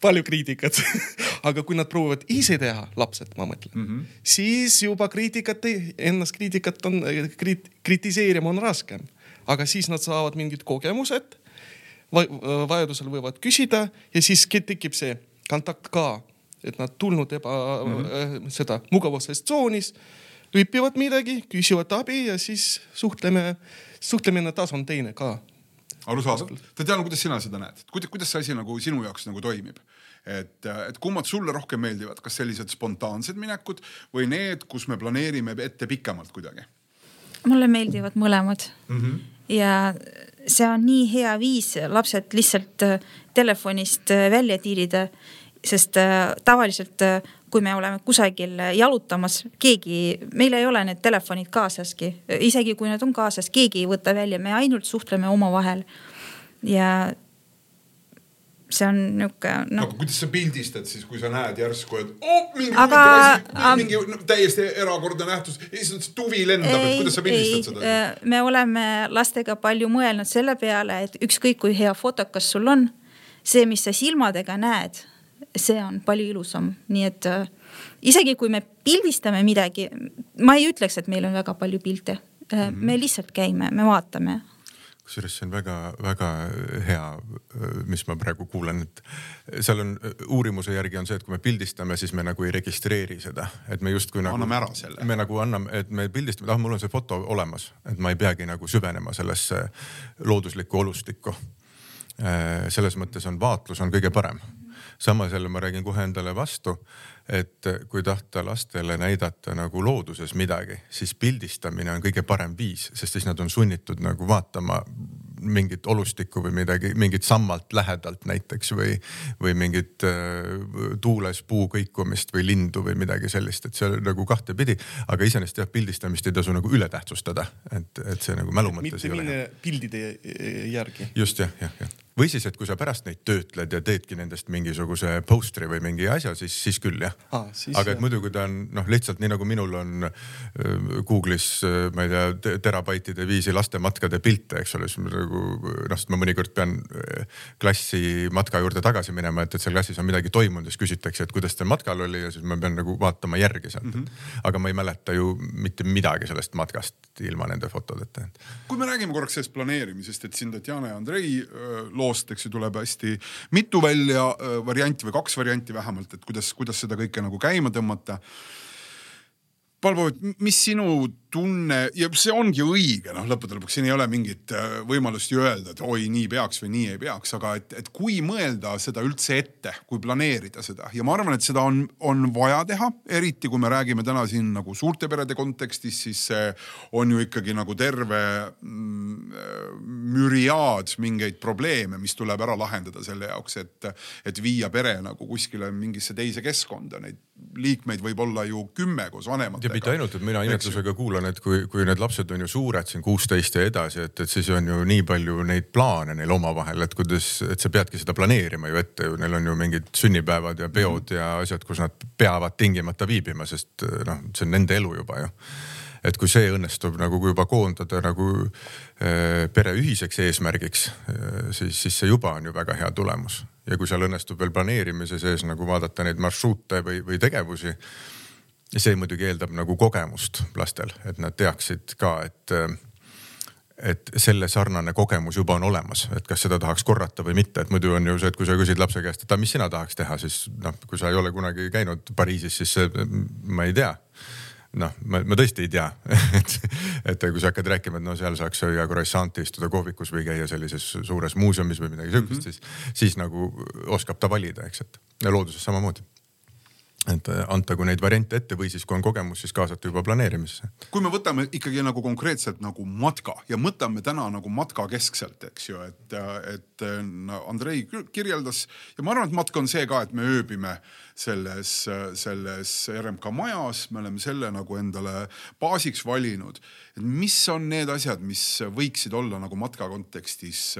Speaker 3: palju kriitikat aga kui nad proovivad ise teha, lapsed, ma mõtlen mm, -hmm. siis juba kriitikat, ennast kriitikat on krit,, kritiseerima on raskem. aga siis nad saavad mingid kogemused. Vajadusel võivad küsida ja siis tekib see kontakt ka et nad tulnud eba mm, -hmm. seda mugavusest tsoonis, õpivad midagi, küsivad abi ja siis suhtleme, suhtlemine taas on teine ka.
Speaker 1: arusaadav. Tatjana, kuidas sina seda näed, kuidas, kuidas see asi nagu sinu jaoks nagu toimib? et, et kummad sulle rohkem meeldivad, kas sellised spontaansed minekud või need, kus me planeerime ette pikemalt kuidagi?
Speaker 2: mulle meeldivad mõlemad mm. -hmm. ja see on nii hea viis lapsed lihtsalt äh, telefonist äh, välja tiirida sest äh, tavaliselt, kui me oleme kusagil jalutamas, keegi, meil ei ole need telefonid kaasaski, isegi kui need on kaasas, keegi ei võta välja, me ainult suhtleme omavahel. ja see on nihuke
Speaker 1: noh. aga kuidas sa pildistad siis, kui sa näed järsku, et oh, mingi aga, asi, mingi no, täiesti erakordne nähtus, issand see tuvi lendab, et kuidas sa pildistad ei, seda?
Speaker 2: Äh, me oleme lastega palju mõelnud selle peale, et ükskõik kui hea fotokas sul on, see, mis sa silmadega näed see on palju ilusam, nii et äh, isegi kui me pildistame midagi, ma ei ütleks, et meil on väga palju pilte mm. -hmm. me lihtsalt käime, me vaatame.
Speaker 4: Kusjuures see on väga-väga hea, mis ma praegu kuulen, et seal on uurimuse järgi on see, et kui me pildistame, siis me nagu ei registreeri seda, et me justkui nagu.
Speaker 1: anname ära selle.
Speaker 4: me nagu anname, et me pildistame, ah mul on see foto olemas, et ma ei peagi nagu süvenema sellesse looduslikku olustikku. Äh, selles mõttes on vaatlus on kõige parem samas jälle ma räägin kohe endale vastu, et kui tahta lastele näidata nagu looduses midagi, siis pildistamine on kõige parem viis, sest siis nad on sunnitud nagu vaatama mingit olustikku või midagi, mingit sammalt lähedalt näiteks või, või mingit äh, tuules puu kõikumist või lindu või midagi sellist, et see nagu kahtepidi. aga iseenesest jah, pildistamist ei tasu nagu üle tähtsustada, et, et see nagu mälu mõttes ei ole hea.
Speaker 3: pildide järgi.
Speaker 4: just jah, jah, jah või siis, et kui sa pärast neid töötled ja teedki nendest mingisuguse poster'i või mingi asja, siis, siis küll jah ah,. aga et muidu, kui ta on noh, lihtsalt nii nagu minul on äh, Google'is äh,, ma ei tea, terabaitide viisi lastematkade pilte, eks ole, siis nagu noh, sest ma mõnikord pean äh, klassi matka juurde tagasi minema, et, et seal klassis on midagi toimunud ja siis küsitakse, et kuidas teil matkal oli ja siis ma pean nagu vaatama järgi sealt mm. -hmm. aga ma ei mäleta ju mitte midagi sellest matkast ilma nende fotodeta.
Speaker 1: kui me räägime korraks sellest planeerimisest, et siin Tatjana ja Andrei loost, eks ju, tuleb hästi mitu välja äh, varianti või kaks varianti vähemalt, et kuidas, kuidas seda kõike nagu käima tõmmata. Palvo, mis sinu tunne ja see ongi õige, noh, lõppude lõpuks siin ei ole mingit äh, võimalust ju öelda, et oi, nii peaks või nii ei peaks, aga et, et kui mõelda seda üldse ette, kui planeerida seda ja ma arvan, et seda on, on vaja teha, eriti kui me räägime täna siin nagu suurte perede kontekstis, siis see on ju ikkagi nagu terve mm, müriaad mingeid probleeme, mis tuleb ära lahendada selle jaoks, et, et viia pere nagu kuskile mingisse teise keskkonda, neid liikmeid võib olla ju kümme koos vanematega.
Speaker 4: ja mitte ainult, et mina imetlusega kuulan arvan, et kui, kui need lapsed on ju suured siin kuusteist ja edasi, et, et siis on ju nii palju neid plaane neil omavahel, et kuidas, et sa peadki seda planeerima ju ette ju, neil on ju mingid sünnipäevad ja peod ja asjad, kus nad peavad tingimata viibima, sest noh, see on nende elu juba ju et kui see õnnestub nagu juba koondada nagu äh, pere ühiseks eesmärgiks äh,, siis, siis see juba on ju väga hea tulemus. ja kui seal õnnestub veel planeerimise sees nagu vaadata neid marsruute või, või tegevusi see muidugi eeldab nagu kogemust lastel, et nad teaksid ka, et, et selle sarnane kogemus juba on olemas, et kas seda tahaks korrata või mitte, et muidu on ju see, et kui sa küsid lapse käest, et mis sina tahaks teha, siis noh, kui sa ei ole kunagi käinud Pariisis, siis see, ma ei tea. Noh, ma, ma tõesti ei tea. Et, et kui sa hakkad rääkima, et no seal saaks süüa croissant'i, istuda kohvikus või käia sellises suures muuseumis või midagi sihukest mm, -hmm. siis, siis nagu oskab ta valida, eks, et ja looduses samamoodi et äh, antagu neid variante ette või siis, kui on kogemus, siis kaasata juba planeerimisse.
Speaker 1: kui me võtame ikkagi nagu konkreetselt nagu matka ja mõtleme täna nagu matkakeskselt, eks ju, et, et no, Andrei kirjeldas ja ma arvan, et matk on see ka, et me ööbime selles, selles RMK majas, me oleme selle nagu endale baasiks valinud. et mis on need asjad, mis võiksid olla nagu matka kontekstis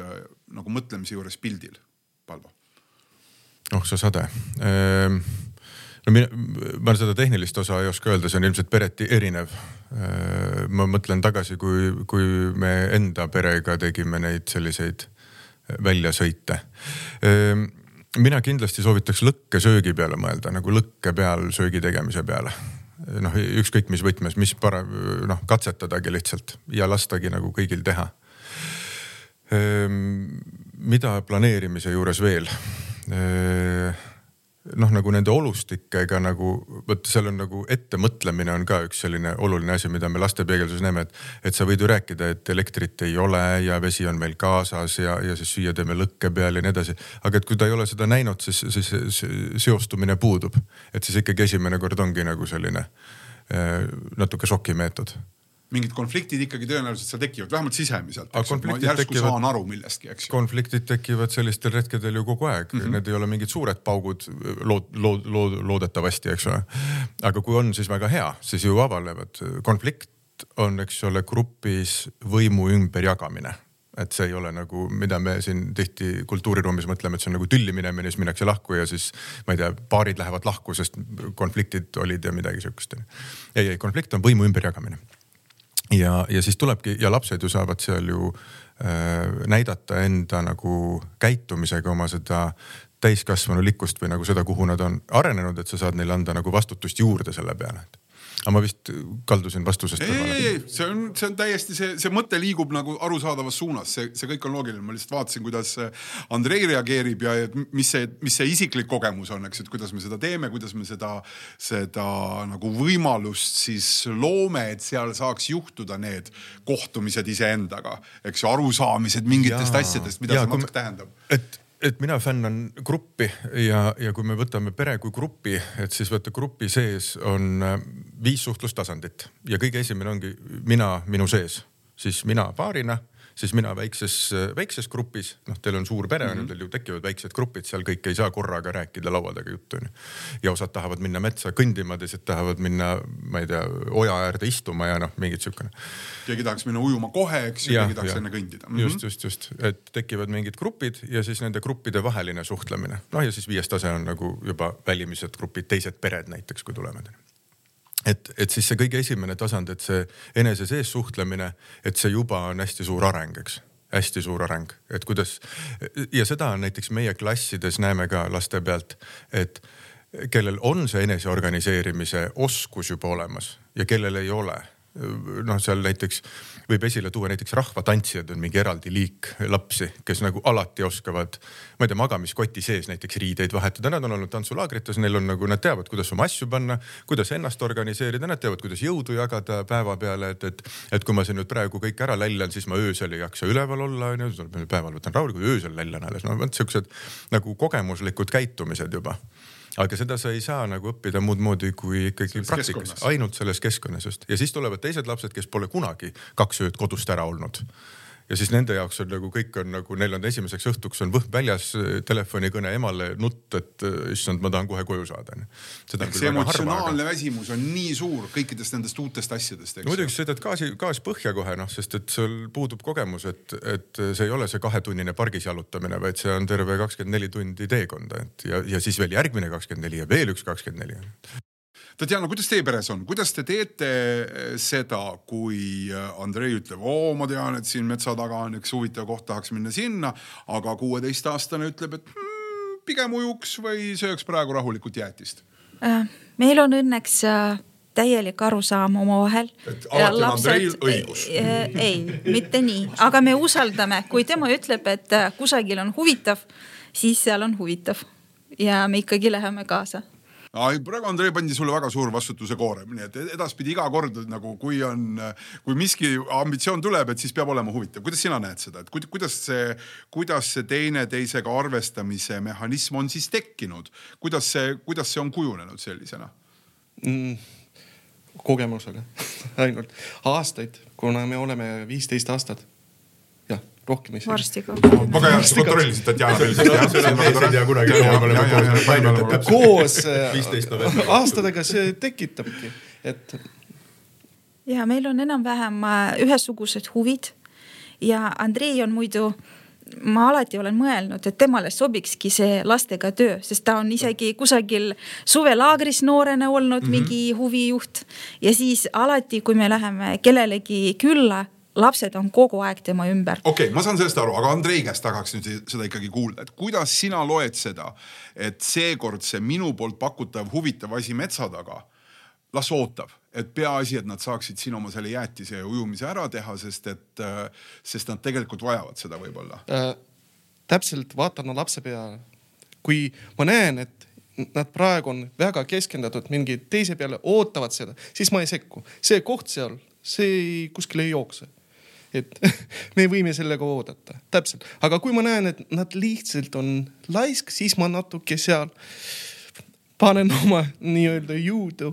Speaker 1: nagu mõtlemise juures pildil, Palvo?
Speaker 4: oh sa sade ehm no mina, ma seda tehnilist osa ei oska öelda, see on ilmselt pereti erinev. Äh, ma mõtlen tagasi, kui, kui me enda perega tegime neid selliseid väljasõite. Äh, mina kindlasti soovitaks lõkkesöögi peale mõelda nagu lõkke peal söögi tegemise peale noh, ükskõik mis võtmes, mis parem, noh katsetadagi lihtsalt ja lastagi nagu kõigil teha. Äh, mida planeerimise juures veel? Noh, nagu nende olustikega nagu vot seal on nagu ettemõtlemine on ka üks selline oluline asi, mida me lastepeegelduses näeme, et, et sa võid ju rääkida, et elektrit ei ole ja vesi on meil kaasas ja, ja siis süüa teeme lõkke peal ja nii edasi. aga et kui ta ei ole seda näinud, siis, siis seostumine puudub, et siis ikkagi esimene kord ongi nagu selline äh, natuke šokimeetod
Speaker 1: mingid konfliktid ikkagi tõenäoliselt seal tekivad, vähemalt sisemiselt. järsku tekivad, saan aru millestki, eks
Speaker 4: ju. konfliktid tekivad sellistel hetkedel ju kogu aeg mm, -hmm. need ei ole mingid suured paugud lood, lood, lood, loodetavasti, eks ole. aga kui on, siis väga hea, siis ju avanevad. konflikt on, eks ole, grupis võimu ümberjagamine et see ei ole nagu, mida me siin tihti kultuuriruumis mõtleme, et see on nagu tülli minemine, siis minnakse lahku ja siis ma ei tea, paarid lähevad lahku, sest konfliktid olid ja midagi sihukest. ei, ei konflikt on võimu ümberjagamine ja, ja siis tulebki ja lapsed ju saavad seal ju äh, näidata enda nagu käitumisega oma seda täiskasvanulikkust või nagu seda, kuhu nad on arenenud, et sa saad neile anda nagu vastutust juurde selle peale, et aga ma vist kaldusin vastusest.
Speaker 1: ei, ei, ei, see on, see on täiesti see, see mõte liigub nagu arusaadavas suunas, see, see kõik on loogiline, ma lihtsalt vaatasin, kuidas Andrei reageerib ja mis see, mis see isiklik kogemus on, eks, et kuidas me seda teeme, kuidas me seda, seda nagu võimalust siis loome, et seal saaks juhtuda need kohtumised iseendaga, eks ju, arusaamised mingitest ja, asjadest, mida ja, see matk tähendab.
Speaker 4: et et mina fännan gruppi ja, ja kui me võtame pere kui grupi, et siis vaata grupi sees on äh, viis suhtlustasandit ja kõige esimene ongi mina minu sees, siis mina paarina siis mina väikses, väikses grupis, noh, teil on suur pere mm, -hmm. teil ju tekivad väiksed grupid, seal kõik ei saa korraga rääkida laua taga juttu onju. ja osad tahavad minna metsa kõndima, teised tahavad minna, ma ei tea, oja äärde istuma ja noh, mingit siukene.
Speaker 1: keegi tahaks minna ujuma kohe, eks ju, keegi tahaks ja. enne kõndida
Speaker 4: mm. -hmm. just, just, just, et tekivad mingid grupid ja siis nende gruppide vaheline suhtlemine. noh ja siis viies tase on nagu juba välimised grupid, teised pered näiteks, kui tuleme et, et siis see kõige esimene tasand, et see enese sees suhtlemine, et see juba on hästi suur areng, eks hästi suur areng, et kuidas ja seda näiteks meie klassides näeme ka laste pealt, et kellel on see eneseorganiseerimise oskus juba olemas ja kellel ei ole. Noh, seal näiteks võib esile tuua näiteks rahvatantsijad on mingi eraldi liik lapsi, kes nagu alati oskavad, ma ei tea, magamiskoti sees näiteks riideid vahetada, nad on olnud tantsulaagrites, neil on nagu, nad teavad, kuidas oma asju panna, kuidas ennast organiseerida, nad teavad, kuidas jõudu jagada päeva peale, et, et, et kui ma siin nüüd praegu kõik ära lällan, siis ma öösel ei jaksa üleval olla, onju, päeval võtan rahulikult, öösel lällan alles, no vot siuksed nagu kogemuslikud käitumised juba aga seda sa ei saa nagu õppida muud moodi kui ikkagi praktikas, ainult selles keskkonnas just. ja siis tulevad teised lapsed, kes pole kunagi kaks ööd kodust ära olnud ja siis nende jaoks on nagu kõik on nagu neil on esimeseks õhtuks on võhm väljas, telefonikõne emale, nutt, et issand, ma tahan kohe koju saada
Speaker 1: see emotsionaalne väsimus on nii suur kõikidest nendest uutest asjadest.
Speaker 4: no muidugi sõidad gaasi, gaas põhja kohe noh, sest et sul puudub kogemus, et, et see ei ole see kahetunnine pargis jalutamine, vaid see on terve kakskümmend neli tundi teekonda, et ja, ja siis veel järgmine kakskümmend neli ja veel üks kakskümmend neli
Speaker 1: Tatjana, kuidas teie peres on, kuidas te teete eh, seda, kui eh, Andrei ütleb, oo, ma tean, et siin metsa taga on üks huvitav koht, tahaks minna sinna, aga kuueteistaastane ütleb, et hmm, pigem ujuks või sööks praegu rahulikult jäätist?
Speaker 2: Äh, meil on õnneks äh, täielik arusaam omavahel.
Speaker 1: et alati on Andreil õigus?
Speaker 2: Äh, ei, mitte nii, aga me usaldame, kui tema ütleb, et kusagil on huvitav, siis seal on huvitav ja me ikkagi läheme kaasa
Speaker 1: praegu Andrei pandi sulle väga suur vastutuse koorem, nii et edaspidi iga kord nagu kui on, kui miski ambitsioon tuleb, et siis peab olema huvitav. kuidas sina näed seda, et kuidas see, kuidas see teineteisega arvestamise mehhanism on siis tekkinud, kuidas see, kuidas see on kujunenud sellisena
Speaker 3: mm,? kogemusega ainult aastaid, kuna me oleme viisteist aastat rohkem ei
Speaker 2: saa. varsti ka.
Speaker 1: väga hea, sa kontrollisid Tatjana veel.
Speaker 3: koos aastatega see tekitabki, et.
Speaker 2: ja meil on enam-vähem äh, ühesugused huvid ja Andrei on muidu ma alati olen mõelnud, et temale sobikski see lastega töö, sest ta on isegi kusagil suvelaagris noorena olnud mm -hmm. mingi huvijuht. ja siis alati, kui me läheme kellelegi külla, lapsed on kogu aeg tema ümber.
Speaker 1: okei okay,, ma saan sellest aru, aga Andrei käest tahaks nüüd seda ikkagi kuulda, et kuidas sina loed seda, et seekord see minu poolt pakutav huvitav asi metsa taga, las ootab, et peaasi, et nad saaksid siin oma selle jäätise ja ujumise ära teha, sest et, sest nad tegelikult vajavad seda võib-olla
Speaker 3: äh,. täpselt vaatan lapse peale, kui ma näen, et nad praegu on väga keskendatud mingi teise peale, ootavad seda, siis ma ei sekku, see koht seal, see kuskile ei jookse et me võime sellega oodata, täpselt, aga kui ma näen, et nad lihtsalt on laisk, siis ma natuke seal panen oma nii-öelda jõudu,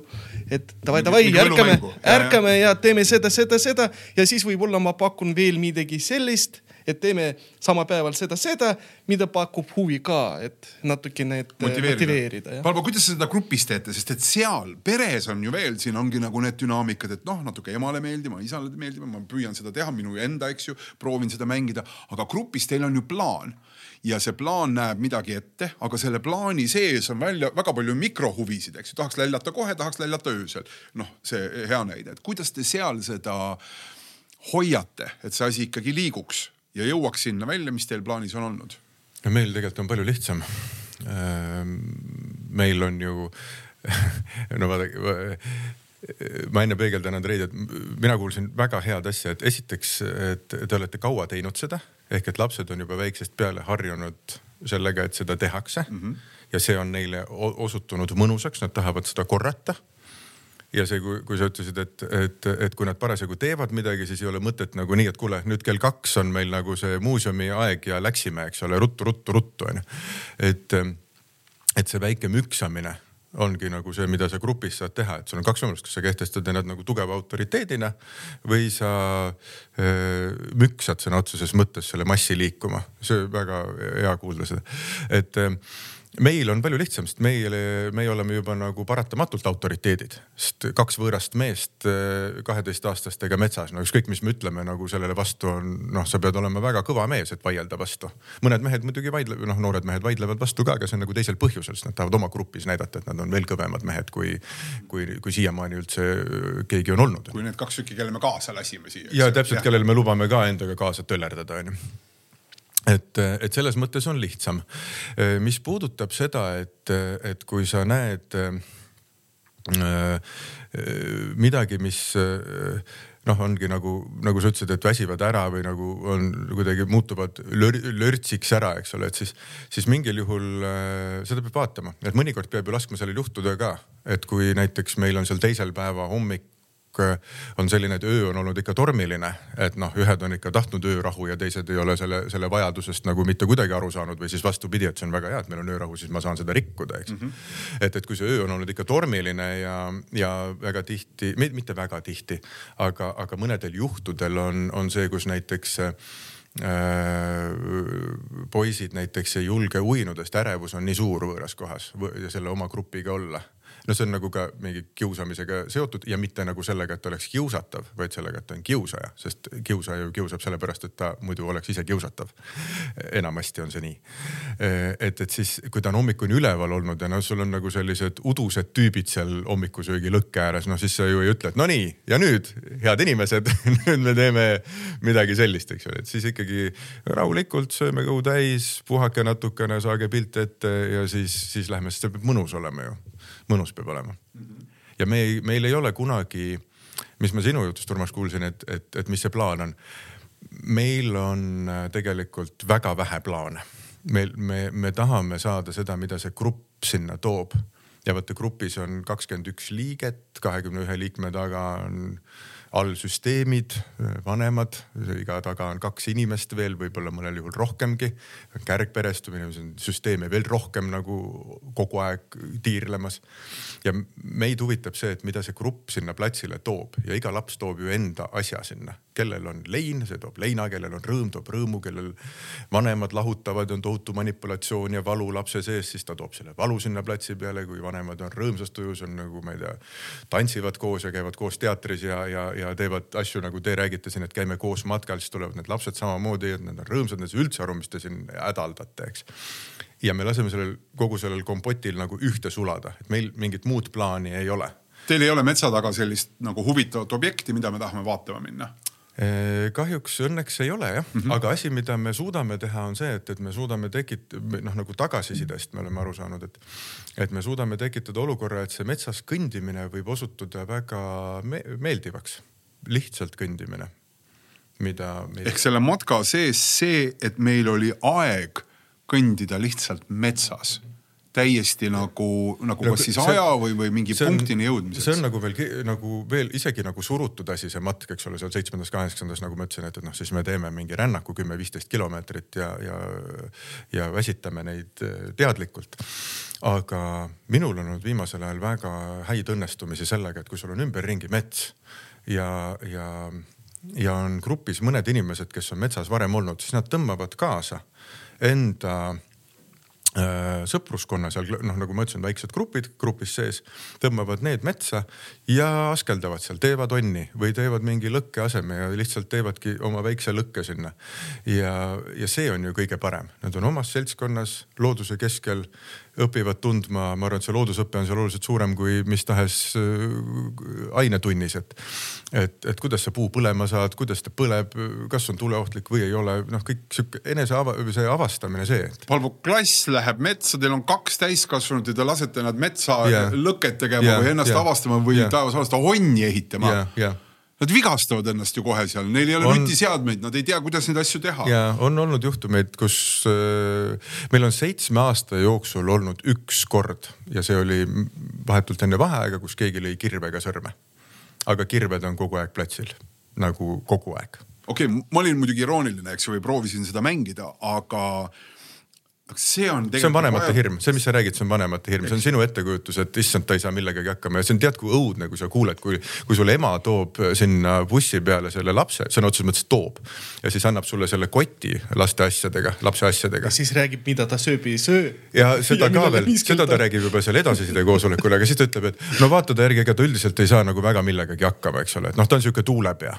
Speaker 3: et davai, davai, ärkame, ärkame ja teeme seda, seda, seda. Ja siis võib-olla ma pakun veel midagi sellist et teeme sama päeval seda, seda, mida pakub huvi ka, et natukene motiveerida, motiveerida.
Speaker 1: Valvo, kuidas te seda grupis teete, sest et seal peres on ju veel, siin ongi nagu need dünaamikad, et noh, natuke emale meeldima, isale meeldima, ma püüan seda teha, minu enda, eks ju, proovin seda mängida, aga grupis teil on ju plaan. Ja see plaan näeb midagi ette, aga selle plaani sees on välja väga palju mikrohuvisid, eks ju, tahaks lällata kohe, tahaks lällata öösel. noh, see hea näide, et kuidas te seal seda hoiate, et see asi ikkagi liiguks ja jõuaks sinna välja, mis teil plaanis on olnud?
Speaker 4: no meil tegelikult on palju lihtsam. Ehm, meil on ju no vaadake, ma enne peegeldan Andreid, et mina kuulsin väga head asja, et esiteks, et te olete kaua teinud seda ehk et lapsed on juba väiksest peale harjunud sellega, et seda tehakse mm. -hmm. ja see on neile osutunud mõnusaks, nad tahavad seda korrata ja see, kui, kui sa ütlesid, et, et, et kui nad parasjagu teevad midagi, siis ei ole mõtet nagu nii, et kuule, nüüd kell kaks on meil nagu see muuseumi aeg ja läksime, eks ole, ruttu, ruttu, ruttu onju. et, et see väike müksamine ongi nagu see, mida sa grupis saad teha, et sul on kaks võimalust, kas sa kehtestad ennast nagu tugeva autoriteedina või sa öö, müksad sõna otseses mõttes selle massi liikuma. see väga hea kuulda seda, et meil on palju lihtsam, sest meile, meie oleme juba nagu paratamatult autoriteedid, sest kaks võõrast meest eh, kaheteistaastastega metsas, no ükskõik, mis me ütleme nagu sellele vastu on, noh, sa pead olema väga kõva mees, et vaielda vastu. mõned mehed muidugi vaidlevad, noh, noored mehed vaidlevad vastu ka, aga see on nagu teisel põhjusel, sest nad tahavad oma grupis näidata, et nad on veel kõvemad mehed, kui, kui, kui siiamaani üldse keegi on olnud.
Speaker 1: kui need kaks tükki, kelle me kaasa lasime siia.
Speaker 4: ja täpselt, kellele me lubame ka endaga kaasa töllerdada, onju et, et selles mõttes on lihtsam. mis puudutab seda, et, et kui sa näed äh, midagi, mis noh, ongi nagu, nagu sa ütlesid, et väsivad ära või nagu on kuidagi muutuvad lör, lörtsiks ära, eks ole, et siis, siis mingil juhul äh, seda peab vaatama, et mõnikord peab ju laskma sellel juhtuda ka, et kui näiteks meil on seal teisel päeva hommik on selline, et öö on olnud ikka tormiline, et noh, ühed on ikka tahtnud öörahu ja teised ei ole selle, selle vajadusest nagu mitte kuidagi aru saanud või siis vastupidi, et see on väga hea, et meil on öörahu, siis ma saan seda rikkuda, eks mm. -hmm. et, et kui see öö on olnud ikka tormiline ja, ja väga tihti, mitte väga tihti, aga, aga mõnedel juhtudel on, on see, kus näiteks äh, poisid näiteks ei julge uinudest, ärevus on nii suur võõras kohas ja selle oma grupiga olla no see on nagu ka mingi kiusamisega seotud ja mitte nagu sellega, et oleks kiusatav, vaid sellega, et ta on kiusaja, sest kiusaja ju kiusab sellepärast, et ta muidu oleks ise kiusatav. enamasti on see nii. et, et siis, kui ta on hommikuni üleval olnud ja noh, sul on nagu sellised udused tüübid seal hommikusöögi lõkke ääres, noh siis sa ju ei ütle, et no nii ja nüüd head inimesed nüüd me teeme midagi sellist, eks ole, et siis ikkagi rahulikult sööme kõhu täis, puhake natukene, saage pilt ette ja siis, siis lähme, sest see peab mõnus olema ju mõnus peab olema mm. -hmm. ja me ei, meil ei ole kunagi, mis ma sinu jutust, Urmas, kuulsin, et, et, et mis see plaan on. meil on äh, tegelikult väga vähe plaane. meil, me, me tahame saada seda, mida see grupp sinna toob ja vaata grupis on kakskümmend üks liiget, kahekümne ühe liikme taga on allsüsteemid, vanemad, iga taga on kaks inimest veel, võib-olla mõnel juhul rohkemgi. kärgperestumine, süsteeme veel rohkem nagu kogu aeg tiirlemas. ja meid huvitab see, et mida see grupp sinna platsile toob ja iga laps toob ju enda asja sinna kellel on lein, see toob leina, kellel on rõõm, toob rõõmu, kellel vanemad lahutavad, on tohutu manipulatsioon ja valu lapse sees, siis ta toob selle valu sinna platsi peale, kui vanemad on rõõmsas tujus, on nagu ma ei tea, tantsivad koos ja käivad koos teatris ja, ja, ja teevad asju nagu te räägite siin, et käime koos matkal, siis tulevad need lapsed samamoodi, et nad on rõõmsad, nad ei saa üldse aru, mis te siin hädaldate, eks ja me laseme sellel kogu sellel kompotil nagu ühte sulada, et meil mingit muud plaani ei ole.
Speaker 1: Teil ei ole metsa taga sellist nagu huvitavat objekti, mida me tahame vaatama minna?
Speaker 4: Kahjuks õnneks ei ole jah. Mm, -hmm. aga asi, mida me suudame teha, on see, et, et me suudame tekitada, noh nagu tagasisidest me oleme aru saanud, et, et me suudame tekitada olukorra, et see metsas kõndimine võib osutuda väga me meeldivaks, lihtsalt kõndimine, mida, mida....
Speaker 1: ehk selle matka sees see, et meil oli aeg kõndida lihtsalt metsas täiesti nagu, nagu kas siis see, aja või, või mingi on, punktini jõudmiseks?
Speaker 4: see on nagu veel nagu veel isegi nagu surutud asi, see matk, eks ole, seal seitsmendas, kaheksandas, nagu ma ütlesin, et, et noh, siis me teeme mingi rännaku kümme-viisteist kilomeetrit ja, ja, ja väsitame neid eh, teadlikult. aga minul on olnud viimasel ajal väga häid õnnestumisi sellega, et kui sul on ümberringi mets ja, ja, ja on grupis mõned inimesed, kes on metsas varem olnud, siis nad tõmbavad kaasa enda sõpruskonna seal noh, nagu ma ütlesin, väiksed grupid grupis sees tõmbavad need metsa ja askeldavad seal, teevad onni või teevad mingi lõkke aseme ja lihtsalt teevadki oma väikse lõkke sinna. ja, ja see on ju kõige parem, nad on omas seltskonnas looduse keskel õpivad tundma, ma arvan, et see loodusõpe on seal oluliselt suurem kui mis tahes äh, ainetunnis, et. et, et kuidas see puu põlema saad, kuidas ta põleb, kas on tuleohtlik või ei ole, noh, kõik sihuke enese ava, see avastamine, see et....
Speaker 1: Palvo klass läheb metsa, teil on kaks täiskasvanut ja te lasete nad metsa yeah. lõket tegema yeah. või ennast yeah. avastama või yeah. taevas avastama, onni ehitama yeah.. Yeah Nad vigastavad ennast ju kohe seal, neil ei ole on... nutiseadmeid, nad ei tea, kuidas neid asju teha.
Speaker 4: ja on olnud juhtumeid, kus äh, meil on seitsme aasta jooksul olnud üks kord ja see oli vahetult enne vaheaega, kus keegi lõi kirvega sõrme. aga kirved on kogu aeg platsil, nagu kogu aeg.
Speaker 1: okei okay,, ma olin muidugi irooniline, eks ju, või proovisin seda mängida, aga see on
Speaker 4: see on vanemate vaja... hirm, see, mis sa räägid, see on vanemate hirm, see on sinu ettekujutus, et issand, ta ei saa millegagi hakkama ja see on tead kui õudne, kui sa kuuled, kui, kui sul ema toob sinna bussi peale selle lapse, sõna otseses mõttes toob. ja siis annab sulle selle koti laste asjadega, lapse asjadega.
Speaker 3: ja siis räägib, mida ta sööb ja ei söö.
Speaker 4: ja seda ja ka veel, seda ta räägib juba seal edasiside koosolekul, aga siis ta ütleb, et no vaata ta järgi, ega ta üldiselt ei saa nagu väga millegagi hakkama, eks ole, et noh, ta on sihuke tuulepea.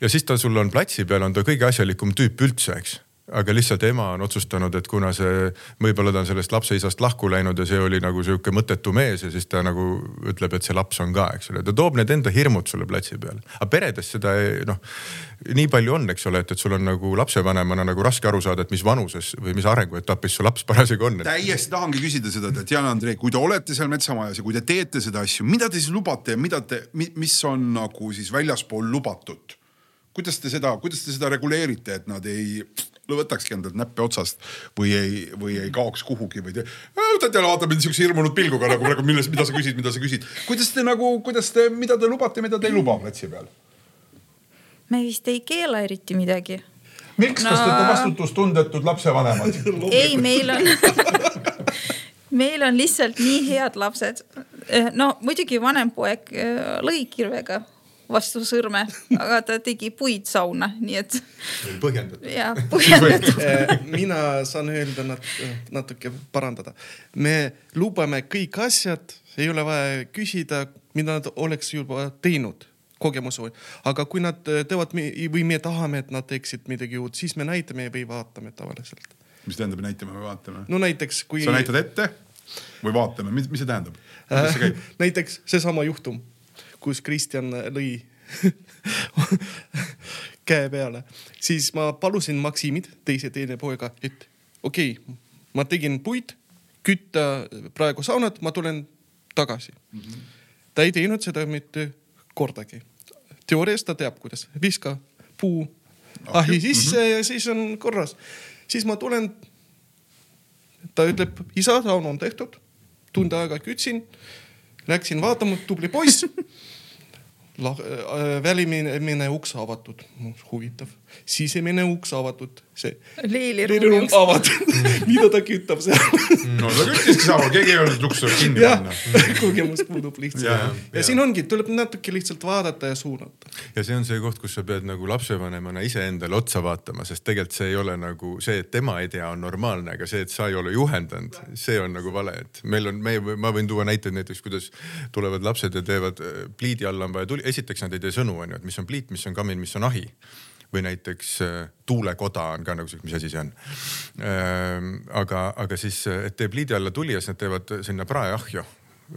Speaker 4: ja siis ta sul on platsi peal, on ta kõige asjalikum tüüp üldse, eks aga lihtsalt ema on otsustanud, et kuna see, võib-olla ta on sellest lapse isast lahku läinud ja see oli nagu sihuke mõttetu mees ja siis ta nagu ütleb, et see laps on ka, eks ole, ta toob need enda hirmud sulle platsi peale. aga peredes seda noh, nii palju on, eks ole, et, et sul on nagu lapsevanemana nagu raske aru saada, et mis vanuses või mis arenguetapis su laps parasjagu on.
Speaker 1: täiesti tahangi küsida seda, Tatjana Andrei, kui te olete seal metsamajas ja kui te teete seda asju, mida te siis lubate ja mida te, mis on nagu siis väljaspool lubatud? kuidas te seda, kuidas te seda reguleerite, et nad ei võtakski endalt näppe otsast või ei, või ei kaoks kuhugi või te. Tatjana vaatab mind siukse hirmunud pilguga nagu praegu, milles, mida sa küsid, mida sa küsid. kuidas te nagu, kuidas te, mida te lubate, mida te ei luba platsi peal?
Speaker 2: me vist ei keela eriti midagi.
Speaker 1: miks no..., kas te olete vastutustundetud lapsevanemad?
Speaker 2: ei, meil on meil on lihtsalt nii head lapsed. no muidugi vanem poeg äh, lõi kirvega vastu sõrme, aga ta tegi puidsauna, nii et.
Speaker 4: põhjendatud.
Speaker 2: ja põhjendatud
Speaker 3: äh, mina saan öelda nat natuke parandada. me lubame kõik asjad, ei ole vaja küsida, mida nad oleks juba teinud kogemuse või, aga kui nad teevad või me tahame, et nad teeksid midagi uut, siis me näitame või vaatame tavaliselt.
Speaker 1: mis tähendab näitame või vaatame?
Speaker 3: no näiteks kui.
Speaker 1: sa näitad ette või vaatame, mis, mis see tähendab? See
Speaker 3: näiteks seesama juhtum, kus Kristjan lõi käe peale, siis ma palusin Maksimit, teise teine poega, et okei okay,, ma tegin puid, kütta praegu saunat, ma tulen tagasi mm. -hmm. ta ei teinud seda mitte kordagi teoorias ta teab, kuidas viska puu ahi sisse mm -hmm. ja siis on korras. siis ma tulen. ta ütleb, isa, saun on tehtud. tund aega kütsin, läksin vaatama, tubli poiss Äh, välimine uks avatud, huvitav, sisemine uks avatud, see.
Speaker 2: leiliruum
Speaker 3: avatud mida ta kütab seal
Speaker 1: no ta küttiski sama, keegi ei öelnud, et uks tuleb kinni panna.
Speaker 3: kogemus puudub lihtsalt. ja, ja, ja siin ongi, tuleb natuke lihtsalt vaadata ja suunata.
Speaker 4: ja see on see koht, kus sa pead nagu lapsevanemana iseendale otsa vaatama, sest tegelikult see ei ole nagu see, et tema ei tea, on normaalne, aga see, et sa ei ole juhendanud, see on nagu vale, et meil on, me, ma võin tuua näiteid näiteks, kuidas tulevad lapsed ja teevad äh, pliidi alla on vaja tuli esiteks nad ei tee sõnu, onju, et mis on pliit, mis on kamin, mis on ahi või näiteks äh, tuulekoda on ka nagu siuke, mis asi see on äh,. aga, aga siis, et tee pliidi alla tuli ja siis nad teevad sinna praeahju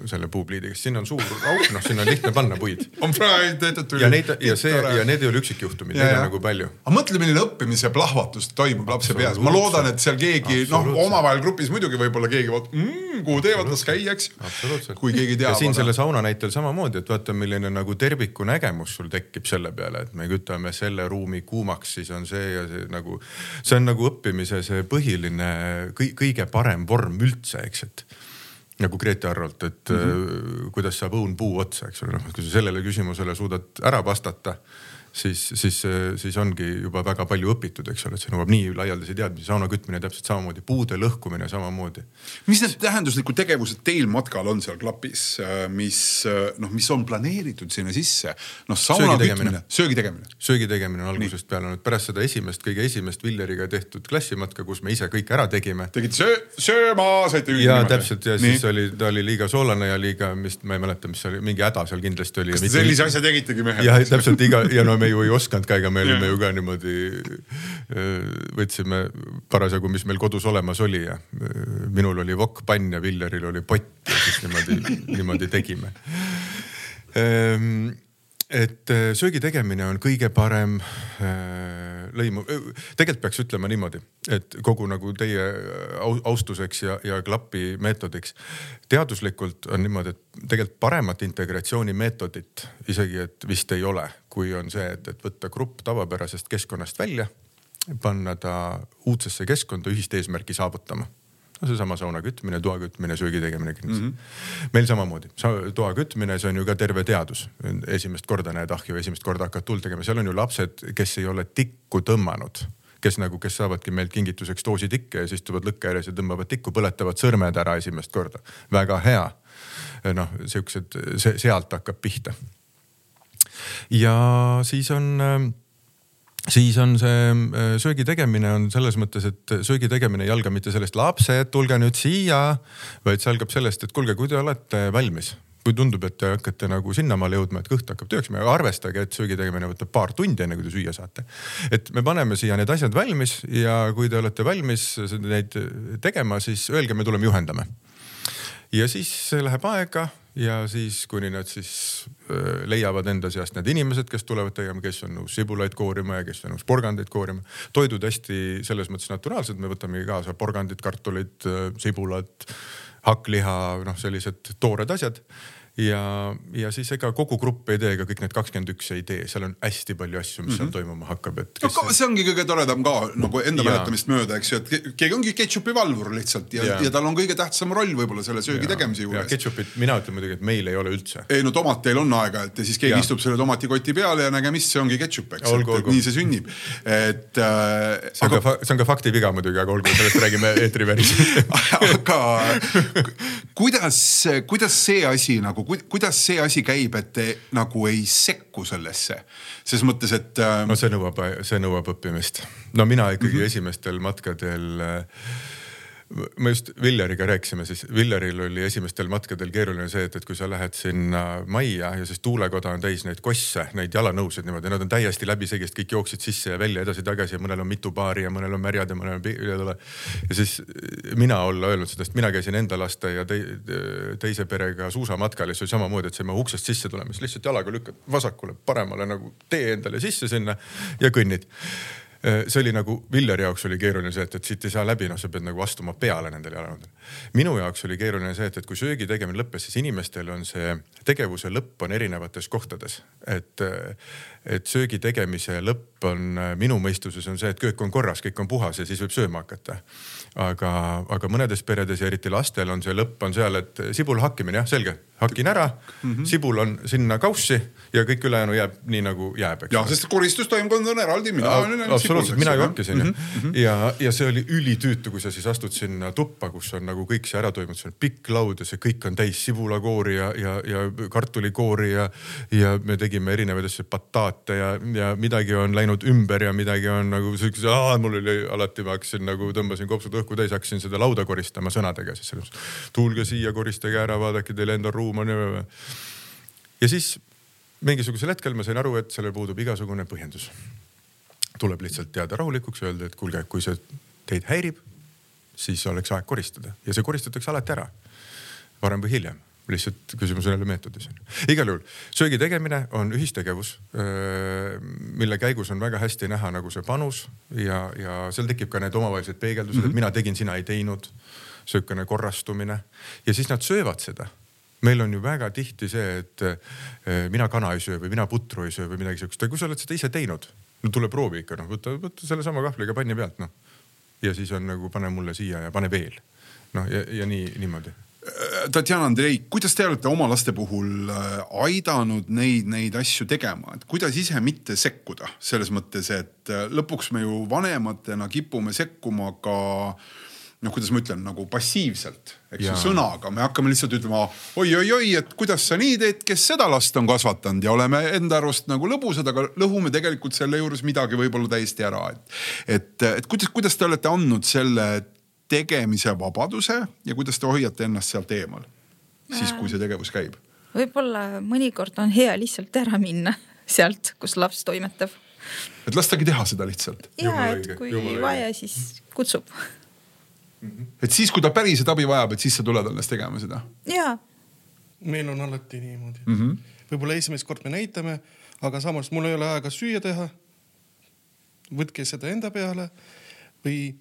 Speaker 4: selle puupliidiga, sest sinna on suur auk, noh, sinna on lihtne panna puid.
Speaker 1: on praegu tehtud tuli.
Speaker 4: ja neid ja see tore. ja need ei ole üksikjuhtumid, neid on nagu palju.
Speaker 1: aga mõtle, milline õppimise plahvatus toimub lapse peas, ma loodan, et seal keegi noh, omavahel grupis muidugi võib-olla keegi vaatab mmm,, kuhu teevad, las käia, eks. kui keegi teab.
Speaker 4: ja siin selle sauna näitel samamoodi, et vaata, milline nagu terviku nägemus sul tekib selle peale, et me kütame selle ruumi kuumaks, siis on see ja see nagu, see on nagu õppimise see põhiline kõige parem vorm üldse, eks, et nagu Grete Arrolt, et mm -hmm. kuidas saab õun puu otsa, eks ole, noh, kui sa sellele küsimusele suudad ära vastata siis, siis, siis ongi juba väga palju õpitud, eks ole, et see nõuab nii laialdasi teadmisi, sauna kütmine täpselt samamoodi, puude lõhkumine samamoodi.
Speaker 1: mis need tähenduslikud tegevused teil matkal on seal klapis, mis noh, mis on planeeritud sinna sisse? noh, sauna kütmine, söögi tegemine.
Speaker 4: söögi tegemine on algusest peale olnud, pärast seda esimest, kõige esimest Villeriga tehtud klassimatka, kus me ise kõik ära tegime.
Speaker 1: tegite söö, sööma, saite
Speaker 4: üldine. ja täpselt ja nii. siis oli, ta oli liiga soolane ja liiga, mis ma ei mäleta, mis oli, mingi häda seal kindlasti oli.
Speaker 1: kas te sellise asja tegitegi mehed?
Speaker 4: jah, täpselt iga ja no me ju ei osanud ka, ega me olime ju ka niimoodi, võtsime parasjagu, mis meil kodus olemas oli ja minul oli vokkpann ja Villeril oli pott ja siis niimoodi, niimoodi tegime et söögi tegemine on kõige parem lõimu, tegelikult peaks ütlema niimoodi, et kogu nagu teie austuseks ja, ja klapi meetodiks. teaduslikult on niimoodi, et tegelikult paremat integratsioonimeetodit isegi, et vist ei ole, kui on see, et, et võtta grupp tavapärasest keskkonnast välja, panna ta uudsesse keskkonda ühist eesmärki saavutama no seesama sauna kütmine, toa kütmine, söögi tegemine kindlasti mm. -hmm. meil samamoodi, toa kütmine, see on ju ka terve teadus. esimest korda näed ahju, esimest korda hakkad tuld tegema, seal on ju lapsed, kes ei ole tikku tõmmanud kes nagu, kes saavadki meilt kingituseks doositikke ja siis istuvad lõkke ääres ja tõmbavad tikku, põletavad sõrmed ära esimest korda. väga hea. noh, siuksed, sealt hakkab pihta. Ja siis on siis on see äh, söögi tegemine on selles mõttes, et söögi tegemine ei alga mitte sellest lapsed, tulge nüüd siia, vaid see algab sellest, et kuulge, kui te olete valmis kui tundub, et te hakkate nagu sinnamaale jõudma, et kõht hakkab tööks, arvestage, et söögi tegemine võtab paar tundi, enne kui te süüa saate. et me paneme siia need asjad valmis ja kui te olete valmis neid tegema, siis öelge, me tuleme juhendame. ja siis läheb aega ja siis, kuni nad siis leiavad enda seast need inimesed, kes tulevad tegema, kes on nõus sibulaid koorima ja kes on nõus porgandeid koorima. toidud hästi selles mõttes naturaalsed, me võtamegi kaasa porgandid, kartulid, sibulad, hakkliha, noh, sellised toored asjad. Ja, ja siis ega kogu grupp ei tee, ega kõik need kakskümmend üks ei tee, seal on hästi palju asju, mis mm -hmm. seal mhm. toimuma hakkab, et.
Speaker 1: no see... ongi kõige toredam ka nagu enda mäletamist mööda, eks ju, et keegi ongi ketšupi valvur lihtsalt ja, ja., ja tal on kõige tähtsam roll võib-olla selle söögi ja. tegemise juures.
Speaker 4: ketšupit, mina ütlen muidugi, et meil ei ole üldse.
Speaker 1: ei no tomat teil on aeg-ajalt ja siis keegi ja. istub selle tomatikoti peale ja nägemist, see ongi ketšup, eks, nii see sünnib, et
Speaker 4: äh,. see on aga... ka, see on ka faktiviga muidugi, aga olgu, sellest räägime eetriväliselt
Speaker 1: aga kuidas, kuidas see asi nagu, kuidas see asi käib, et te nagu ei sekku sellesse? ses mõttes, et
Speaker 4: äh.... no see nõuab, see nõuab õppimist. no mina ikkagi mm -hmm. esimestel matkadel äh, me just Villeriga rääkisime, siis Villeril oli esimestel matkadel keeruline see, et, et kui sa lähed sinna majja ja siis tuulekoda on täis neid kosse, neid jalanõusid niimoodi, nad on täiesti läbisegist, kõik jooksid sisse ja välja edasi-tagasi ja mõnel on mitu paari ja mõnel on märjad ja mõnel on üle. ja siis mina olla öelnud seda, sest mina käisin enda laste ja te, teise perega suusamatkal ja see oli samamoodi, et saime uksest sisse tulema, siis lihtsalt jalaga lükkad vasakule, paremale nagu tee endale sisse sinna ja kõnnid see oli nagu Villeri jaoks oli keeruline see, et, et siit ei saa läbi, noh, sa pead nagu astuma peale nendele jalanõudele. minu jaoks oli keeruline see, et, et kui söögi tegemine lõppes, siis inimestel on see tegevuse lõpp on erinevates kohtades, et, et söögi tegemise lõpp on minu mõistuses on see, et köök on korras, kõik on puhas ja siis võib sööma hakata. Aga, aga mõnedes peredes ja eriti lastel on see lõpp on seal, et sibul hakkimine, jah, selge, hakin ära mm, -hmm. sibul on sinna kaussi ja kõik ülejäänu jääb nii nagu jääb.
Speaker 1: jah, sest koristustoimkond on eraldi, mina
Speaker 4: olen. absoluutselt, mina ju hakkasin mm -hmm. ja, ja see oli ülitüütu, kui sa siis astud sinna tuppa, kus on nagu kõik see ära toimunud, see on pikk laud ja see kõik on täis sibulakoori ja, ja, ja kartulikoori ja, ja me tegime erinevaid asju, bataate ja, ja midagi on läinud ümber ja midagi on nagu siukse, mul oli alati, ma hakkasin nagu tõmbasin kopsud õhku täis, hakkasin seda lauda koristama sõnadega siis selles mõttes. tulge siia, koristage ära, vaadake, teil endal ruum on. ja siis mingisugusel hetkel ma sain aru, et sellel puudub igasugune põhjendus. tuleb lihtsalt jääda rahulikuks, öelda, et kuulge, kui see teid häirib, siis oleks aeg koristada ja see koristatakse alati ära, varem või hiljem lihtsalt küsimus on jälle meetodis. igal juhul söögi tegemine on ühistegevus, mille käigus on väga hästi näha nagu see panus ja, ja seal tekib ka need omavahelised peegeldused mm, -hmm. et mhm. mina tegin, sina ei teinud. sihukene korrastumine ja siis nad söövad seda meil on ju väga tihti see, et mina kana ei söö või mina putru ei söö või midagi siukest, aga kui sa oled seda ise teinud, no tule proovi ikka noh, võta, võta sellesama kahvliga panni pealt noh. ja siis on nagu pane mulle siia ja pane veel. noh ja, ja nii niimoodi
Speaker 1: Tatjana Andrei, kuidas te olete oma laste puhul äh, aidanud neid, neid asju tegema, et kuidas ise mitte sekkuda selles mõttes, et äh, lõpuks me ju vanematena kipume sekkuma ka noh, kuidas ma ütlen nagu passiivselt, eks ju, sõnaga, me hakkame lihtsalt ütlema oi-oi-oi, et kuidas sa nii teed, kes seda last on kasvatanud ja oleme enda arust nagu lõbusad, aga lõhume tegelikult selle juures midagi võib-olla täiesti ära, et. et, et kuidas, kuidas te olete andnud selle tegemise vabaduse ja kuidas te hoiate ennast sealt eemal, siis kui see tegevus käib?
Speaker 2: võib-olla mõnikord on hea lihtsalt ära minna sealt, kus laps toimetab.
Speaker 1: et lastagi teha seda lihtsalt.
Speaker 2: ja, et kui vaja, siis kutsub.
Speaker 1: Et siis, kui ta päriselt abi vajab, et siis sa tuled alles tegema seda?
Speaker 2: ja.
Speaker 3: meil on alati niimoodi mm -hmm.. võib-olla esimest korda me näitame, aga samas mul ei ole aega süüa teha. võtke seda enda peale või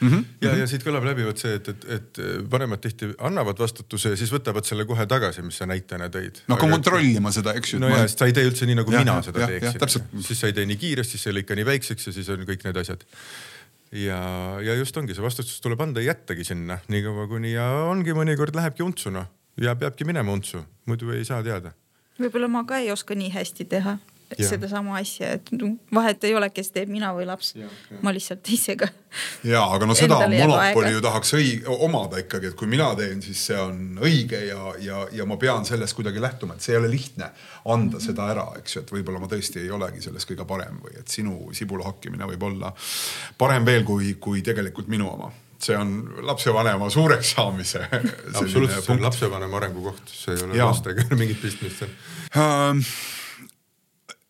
Speaker 4: Mm -hmm. ja, ja siit kõlab läbivalt see, et, et, et vanemad tihti annavad vastutuse ja siis võtavad selle kohe tagasi, mis sa näitena tõid.
Speaker 1: no aga kontrollima seda, eks ju.
Speaker 4: no ja, sest sa ei tee üldse nii, nagu ja, mina ja, seda ja, teeksin. siis sa ei tee nii kiiresti, siis sa ei lõika nii väikseks ja siis on kõik need asjad. Ja, ja just ongi, see vastutus tuleb anda, jättagi sinna niikaua kuni ja ongi mõnikord lähebki untsu noh ja peabki minema untsu, muidu ei saa teada.
Speaker 2: võib-olla ma ka ei oska nii hästi teha sedasama asja, et vahet ei ole, kes teeb, mina või laps. ma lihtsalt ise ka.
Speaker 1: ja, aga no seda monopoli ju tahaks õi-, omada ikkagi, et kui mina teen, siis see on õige ja, ja, ja ma pean sellest kuidagi lähtuma, et see ei ole lihtne anda mhm. seda ära, eks ju, et võib-olla ma tõesti ei olegi selles kõige parem või et sinu sibula hakkimine võib olla parem veel kui, kui tegelikult minu oma see on lapsevanema suureks saamise.
Speaker 4: absoluutselt, see on lapsevanema arengukoht, see ei ole lastega mingit pistmist seal uh,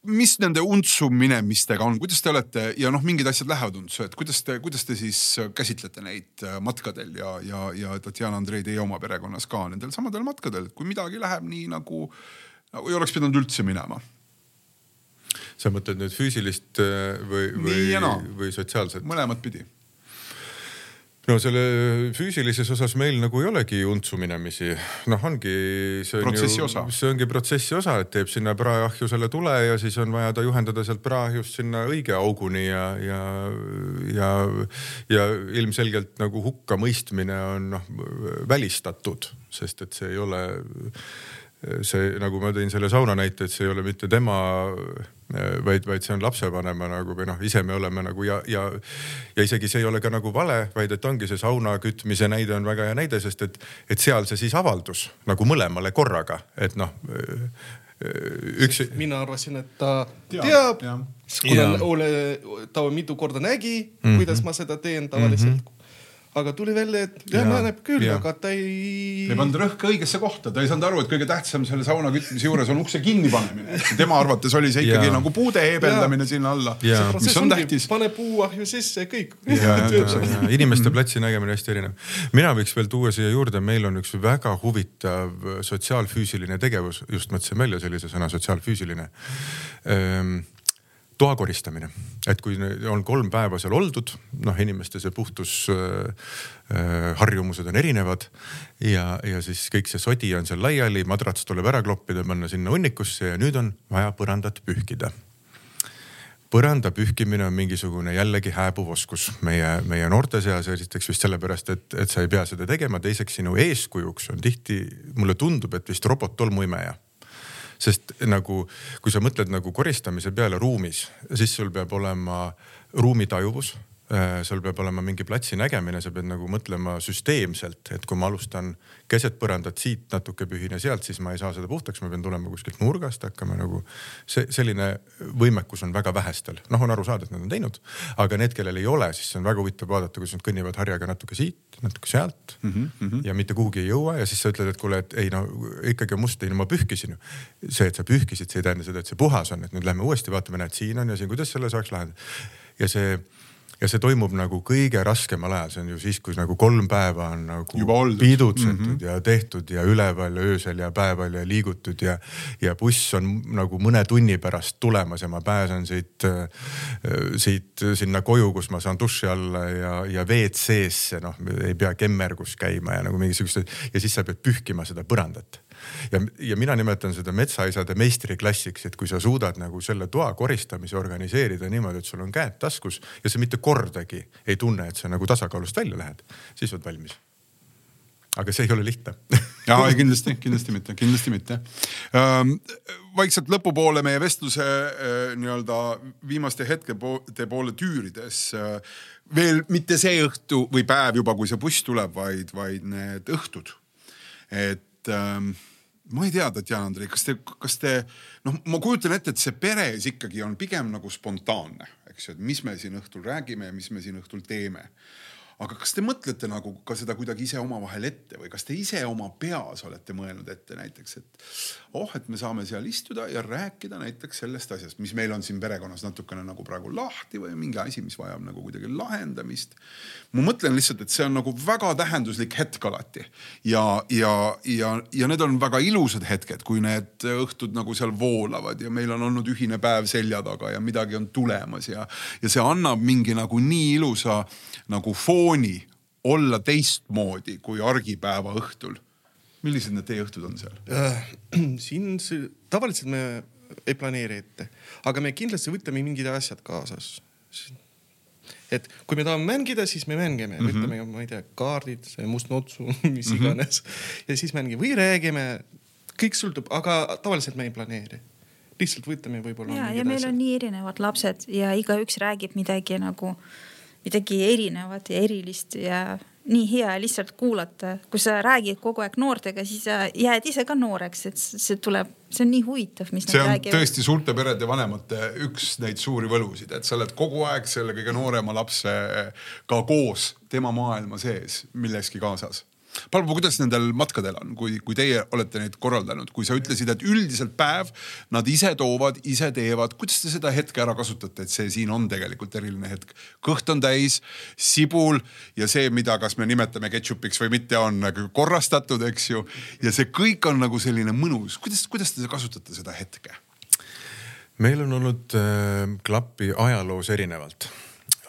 Speaker 1: mis nende untsu minemistega on, kuidas te olete ja noh, mingid asjad lähevad untsu, et kuidas te, kuidas te siis käsitlete neid äh, matkadel ja, ja, ja Tatjana Andrei, teie oma perekonnas ka nendel samadel matkadel, et kui midagi läheb nii nagu, nagu ei oleks pidanud üldse minema?
Speaker 4: sa mõtled nüüd füüsilist äh, või, või, või sotsiaalset?
Speaker 1: mõlemat pidi
Speaker 4: no selle füüsilises osas meil nagu ei olegi untsu minemisi, noh, ongi.
Speaker 1: protsessi osa.
Speaker 4: see ongi protsessi osa, et teeb sinna praeahju selle tule ja siis on vaja ta juhendada sealt praeahjust sinna õige auguni ja, ja, ja, ja ilmselgelt nagu hukkamõistmine on noh välistatud, sest et see ei ole see, nagu ma tõin selle sauna näite, et see ei ole mitte tema, vaid, vaid see on lapsevanema nagu või noh, ise me oleme nagu ja, ja, ja isegi see ei ole ka nagu vale, vaid et ongi see sauna kütmise näide on väga hea näide, sest et, et seal see siis avaldus nagu mõlemale korraga, et noh
Speaker 3: üks. mina arvasin, et ta teab, teab, kuna ole, ta mitu korda nägi mm, -hmm. kuidas ma seda teen tavaliselt mm. -hmm aga tuli välja, et jah ja,, mädaneb küll, aga ta ei.
Speaker 1: ei pannud rõhka õigesse kohta, ta ei saanud aru, et kõige tähtsam selle sauna kütmise juures on ukse kinnipanemine. tema arvates oli see ikkagi ja. nagu puude heebeldamine sinna alla, mis on tähtis.
Speaker 3: pane puuahju sisse, kõik.
Speaker 4: inimeste platsi nägemine hästi erinev. mina võiks veel tuua siia juurde, meil on üks väga huvitav sotsiaalfüüsiline tegevus, just mõtlesin välja sellise sõna sotsiaalfüüsiline ehm, toa koristamine, et kui on kolm päeva seal oldud, noh, inimeste see puhtusharjumused äh, on erinevad ja, ja siis kõik see sodi on seal laiali, madrats tuleb ära kloppida, panna sinna hunnikusse ja nüüd on vaja põrandat pühkida. Põranda pühkimine on mingisugune jällegi hääbuv oskus meie, meie noorte seas, esiteks vist sellepärast, et, et sa ei pea seda tegema, teiseks sinu eeskujuks on tihti, mulle tundub, et vist robot-tolmuimeja sest nagu kui sa mõtled nagu koristamise peale ruumis, siis sul peab olema ruumitajuvus Äh, sul peab olema mingi platsi nägemine, sa pead nagu mõtlema süsteemselt, et kui ma alustan keset põrandat siit natuke pühin ja sealt, siis ma ei saa seda puhtaks, ma pean tulema kuskilt nurgast, hakkama nagu see selline võimekus on väga vähestel, noh, on aru saada, et nad on teinud, aga need, kellel ei ole, siis on väga huvitav vaadata, kuidas nad kõnnivad harjaga natuke siit, natuke sealt mm -hmm. ja mitte kuhugi ei jõua ja siis sa ütled, et kuule, et ei no ikkagi on must, ei no ma pühkisin ju. see, et sa pühkisid, see ei tähenda seda, et see puhas on, et nüüd lähme uuesti vaatame, näed, siin on ja siin, kuidas selle saaks lahendada. ja see ja see toimub nagu kõige raskemal ajal, see on ju siis, kui nagu kolm päeva on nagu pidutsetud mm -hmm. ja tehtud ja üleval ja öösel ja päeval ja liigutud ja, ja buss on nagu mõne tunni pärast tulemas ja ma pääsen siit, siit sinna koju, kus ma saan duši alla ja, ja WC-sse, noh, ei pea kemmergus käima ja nagu mingisugused ja siis sa pead pühkima seda põrandat ja, ja mina nimetan seda metsaisade meistriklassiks, et kui sa suudad nagu selle toa koristamise organiseerida niimoodi, et sul on käed taskus ja sa mitte kordagi ei tunne, et sa nagu tasakaalust välja lähed, siis oled valmis aga see ei ole lihtne
Speaker 1: ja ei kindlasti, kindlasti mitte, kindlasti mitte ähm,. vaikselt lõpupoole meie vestluse äh, nii-öelda viimaste hetkede poole tüürides äh, veel mitte see õhtu või päev juba, kui see buss tuleb, vaid, vaid need õhtud. et ähm, ma ei tea, Tatjana Andrei, kas te, kas te noh, ma kujutan ette, et see peres ikkagi on pigem nagu spontaanne, eks ju, et mis me siin õhtul räägime ja mis me siin õhtul teeme. Aga kas te mõtlete nagu ka seda kuidagi ise omavahel ette või kas te ise oma peas olete mõelnud ette näiteks, et oh, et me saame seal istuda ja rääkida näiteks sellest asjast, mis meil on siin perekonnas natukene nagu praegu lahti või mingi asi, mis vajab nagu kuidagi lahendamist. ma mõtlen lihtsalt, et see on nagu väga tähenduslik hetk alati ja, ja, ja, ja need on väga ilusad hetked, kui need õhtud nagu seal voolavad ja meil on olnud ühine päev selja taga ja midagi on tulemas ja, ja see annab mingi nagu nii ilusa nagu fooni olla teistmoodi kui argipäeva õhtul. Millised need teie õhtud on seal äh,?
Speaker 3: siin tavaliselt me ei planeeri ette, aga me kindlasti võtame mingid asjad kaasas. et kui me tahame mängida, siis me mängime mm, -hmm. võtame, ma ei tea, kaardid, must notsu, mis mm -hmm. iganes ja siis mängime või räägime. kõik sõltub, aga tavaliselt me ei planeeri lihtsalt võtame võib-olla.
Speaker 2: ja, ja meil asjad. on nii erinevad lapsed ja igaüks räägib midagi nagu midagi erinevat ja erilist ja nii hea lihtsalt kuulata. kui sa räägid kogu aeg noortega, siis sa jääd ise ka nooreks, et see tuleb, see on nii huvitav, mis
Speaker 1: see on räägivad. tõesti suurte perede vanemate üks neid suuri võlusid, et sa oled kogu aeg selle kõige noorema lapsega koos tema maailma sees milleski kaasas Palvo, kuidas nendel matkadel on, kui, kui teie olete neid korraldanud, kui sa ütlesid, et üldiselt päev nad ise toovad, ise teevad, kuidas te seda hetke ära kasutate, et see siin on tegelikult eriline hetk? kõht on täis, sibul ja see, mida, kas me nimetame ketšupiks või mitte, on nagu korrastatud, eks ju. ja see kõik on nagu selline mõnus, kuidas, kuidas te kasutate seda hetke?
Speaker 4: meil on olnud äh, klappi ajaloos erinevalt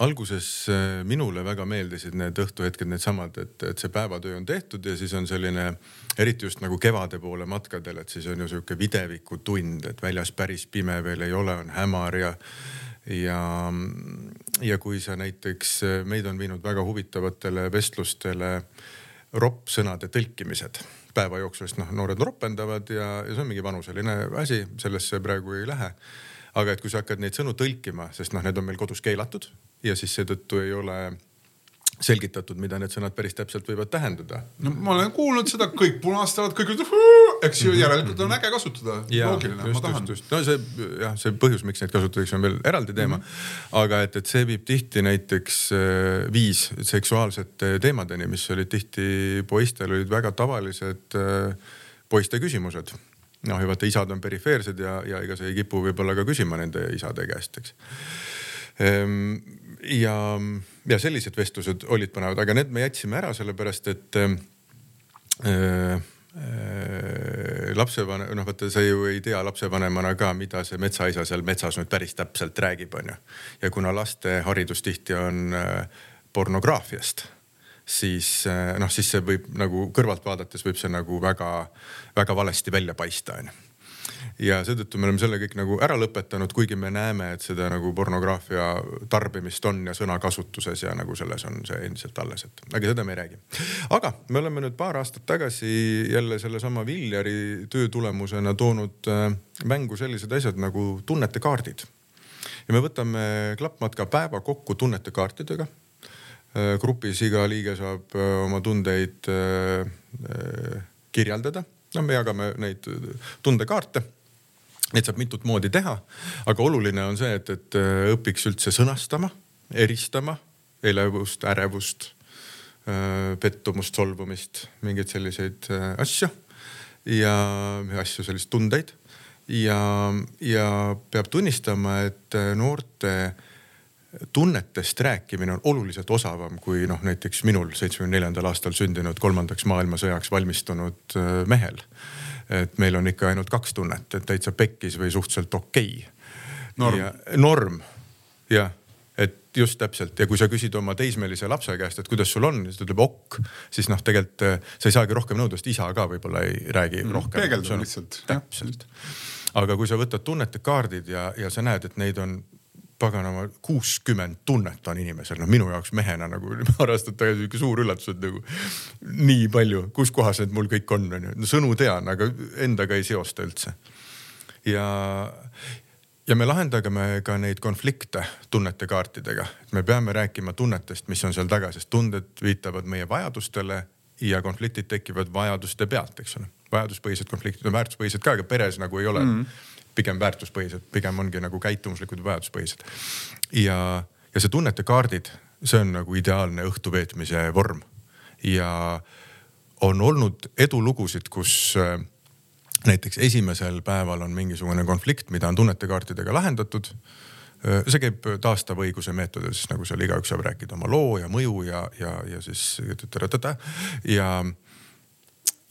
Speaker 4: alguses äh, minule väga meeldisid need õhtuhetked, needsamad, et, et see päevatöö on tehtud ja siis on selline, eriti just nagu kevade poole matkadel, et siis on ju sihuke videvikutund, et väljas päris pime veel ei ole, on hämar ja ja, ja kui sa näiteks, meid on viinud väga huvitavatele vestlustele ropp-sõnade tõlkimised. Päeva jooksul, sest noh, noored ropendavad ja, ja see on mingi vanuseline asi, sellesse praegu ei lähe. Aga et kui sa hakkad neid sõnu tõlkima, sest noh, need on meil kodus keelatud ja siis seetõttu ei ole selgitatud, mida need sõnad päris täpselt võivad tähendada.
Speaker 1: no ma olen kuulnud seda, kõik punastavad, kõik ütlevad, eks ju, järelikult on äge kasutada. loogiline, ma tahan.
Speaker 4: no see jah, see põhjus, miks neid kasutatakse, on veel eraldi teema mm. -hmm. aga et, et see viib tihti näiteks äh, viis seksuaalsete teemadeni, mis olid tihti poistel olid väga tavalised äh, poiste küsimused noh, ja vaata isad on perifeersed ja, ja ega sa ei kipu võib-olla ka küsima nende isade käest, eks. Ehm, ja, ja sellised vestlused olid põnevad, aga need me jätsime ära sellepärast, et äh, äh, lapsevanem, noh vaata, sa ju ei tea lapsevanemana ka, mida see metsaisa seal metsas nüüd päris täpselt räägib, onju. ja kuna laste haridus tihti on äh, pornograafiast siis eh, noh, siis see võib nagu kõrvalt vaadates võib see nagu väga-väga valesti välja paista, onju ja seetõttu me oleme selle kõik nagu ära lõpetanud, kuigi me näeme, et seda nagu pornograafia tarbimist on ja sõnakasutuses ja nagu selles on see endiselt alles, et aga seda me ei räägi. aga me oleme nüüd paar aastat tagasi jälle sellesama Viljari töö tulemusena toonud äh, mängu sellised asjad nagu tunnete kaardid. ja me võtame klappmatka päeva kokku tunnete kaartidega Äh, grupis iga liige saab äh, oma tundeid kirjeldada. No me jagame neid tundekaarte. Neid saab mitut moodi teha, aga oluline on see, et, et õpiks üldse sõnastama, eristama elevust, ärevust, pettumust, solvumist, mingeid selliseid asju ja asju, selliseid tundeid. ja, ja peab tunnistama, et noorte tunnetest rääkimine on oluliselt osavam kui noh, näiteks minul seitsmekümne neljandal aastal sündinud kolmandaks maailmasõjaks valmistunud äh, mehel. et meil on ikka ainult kaks tunnet, et täitsa pekkis või suhteliselt okei okay..
Speaker 1: norm.
Speaker 4: norm, jah et just täpselt ja kui sa küsid oma teismelise lapse käest, et kuidas sul on, siis ta ütleb ok, siis noh, tegelikult äh, sa ei saagi rohkem nõuda, sest isa ka võib-olla ei räägi mm, rohkem.
Speaker 1: peegeldab lihtsalt.
Speaker 4: täpselt. aga kui sa võtad tunnete kaardid ja, ja sa näed, et neid on paganama kuuskümmend tunnet on inimesel, noh minu jaoks mehena nagu paar aastat tagasi sihuke suur üllatus, et nagu nii palju, kus kohas need mul kõik on, onju. no sõnu tean, aga endaga ei seosta üldse. ja, ja me lahendame ka neid konflikte tunnete kaartidega, et me peame rääkima tunnetest, mis on seal taga, sest tunded viitavad meie vajadustele ja konfliktid tekivad vajaduste pealt, eks ole. vajaduspõhised konfliktid on väärtuspõhised ka, aga peres nagu ei ole mm pigem väärtuspõhised, pigem ongi nagu käitumuslikud ja vajaduspõhised. ja, ja see tunnete kaardid, see on nagu ideaalne õhtu veetmise vorm. Ja on olnud edulugusid, kus äh, näiteks esimesel päeval on mingisugune konflikt, mida on tunnete kaartidega lahendatud. Äh, see käib taastava õiguse meetodis, nagu seal igaüks saab rääkida oma loo ja mõju ja, ja, ja siis ja ja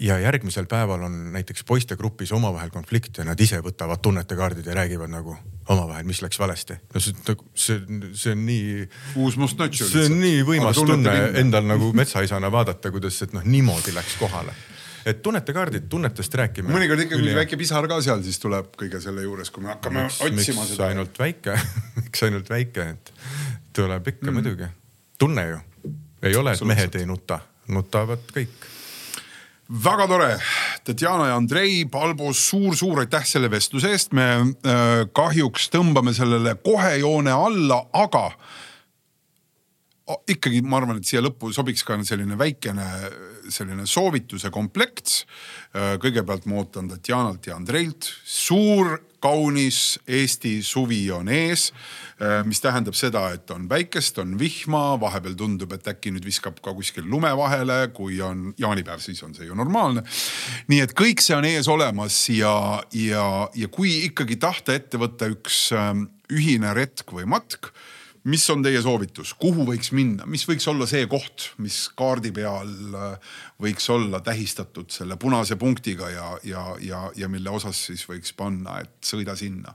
Speaker 4: järgmisel päeval on näiteks poistegrupis omavahel konflikt ja nad ise võtavad tunnetekaardid ja räägivad nagu omavahel, mis läks valesti. no see, nagu, see, see on nii.
Speaker 1: uus must notš.
Speaker 4: see on nii võimas tunne endal nagu metsaisana vaadata, kuidas, et noh, niimoodi läks kohale et tunnetekaardid, tunnetest rääkimine.
Speaker 1: mõnikord ikkagi üli... väike pisar ka seal siis tuleb kõige selle juures, kui me hakkame miks, otsima
Speaker 4: miks seda. ainult väike miks ainult väike, et tuleb ikka mm. muidugi. tunne ju, ei ole, et mehed ei nuta, nutavad kõik
Speaker 1: väga tore, Tatjana ja Andrei, Palbo suur,, suur-suur aitäh selle vestluse eest. me äh, kahjuks tõmbame sellele kohe joone alla, aga ikkagi ma arvan, et siia lõppu sobiks ka selline väikene selline soovituse komplekt. Äh, kõigepealt ma ootan Tatjanalt ja Andreilt suur kaunis Eesti suvi on ees, äh, mis tähendab seda, et on päikest, on vihma, vahepeal tundub, et äkki nüüd viskab ka kuskil lume vahele, kui on jaanipäev, siis on see ju normaalne. nii et kõik see on ees olemas ja, ja, ja kui ikkagi tahta ette võtta üks ähm, ühine retk või matk mis on teie soovitus, kuhu võiks minna, mis võiks olla see koht, mis kaardi peal äh, võiks olla tähistatud selle punase punktiga ja, ja, ja, ja mille osas siis võiks panna, et sõida sinna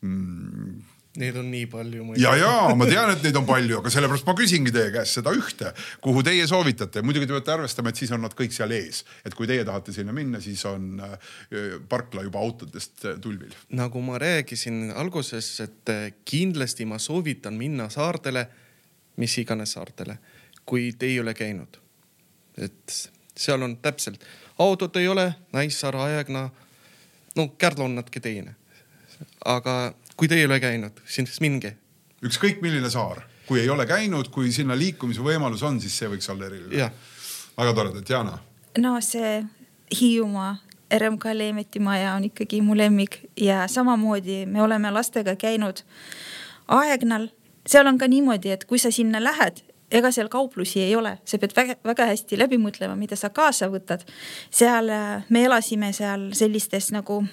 Speaker 1: mm.?
Speaker 3: Neid on nii palju.
Speaker 1: ja, ja ma tean, et neid on palju, aga sellepärast ma küsingi teie käest seda ühte, kuhu teie soovitate. muidugi te peate arvestama, et siis on nad kõik seal ees, et kui teie tahate sinna minna, siis on äh, parkla juba autodest äh, tulvil.
Speaker 3: nagu ma rääkisin alguses, et äh, kindlasti ma soovitan minna saartele, mis iganes saartele, kui te ei ole käinud. et seal on täpselt, autot ei ole, Naissaar, Aegna no Kärdla on natuke teine. aga kui te ei ole käinud, siis minge.
Speaker 1: ükskõik milline saar, kui ei ole käinud, kui sinna liikumise võimalus on, siis see võiks olla eriline. väga tore, Tatjana.
Speaker 2: no see Hiiumaa RMK Leemeti maja on ikkagi mu lemmik ja samamoodi me oleme lastega käinud Aegnal. seal on ka niimoodi, et kui sa sinna lähed, ega seal kauplusi ei ole, sa pead väga, väga hästi läbi mõtlema, mida sa kaasa võtad. seal äh, me elasime seal sellistes nagu,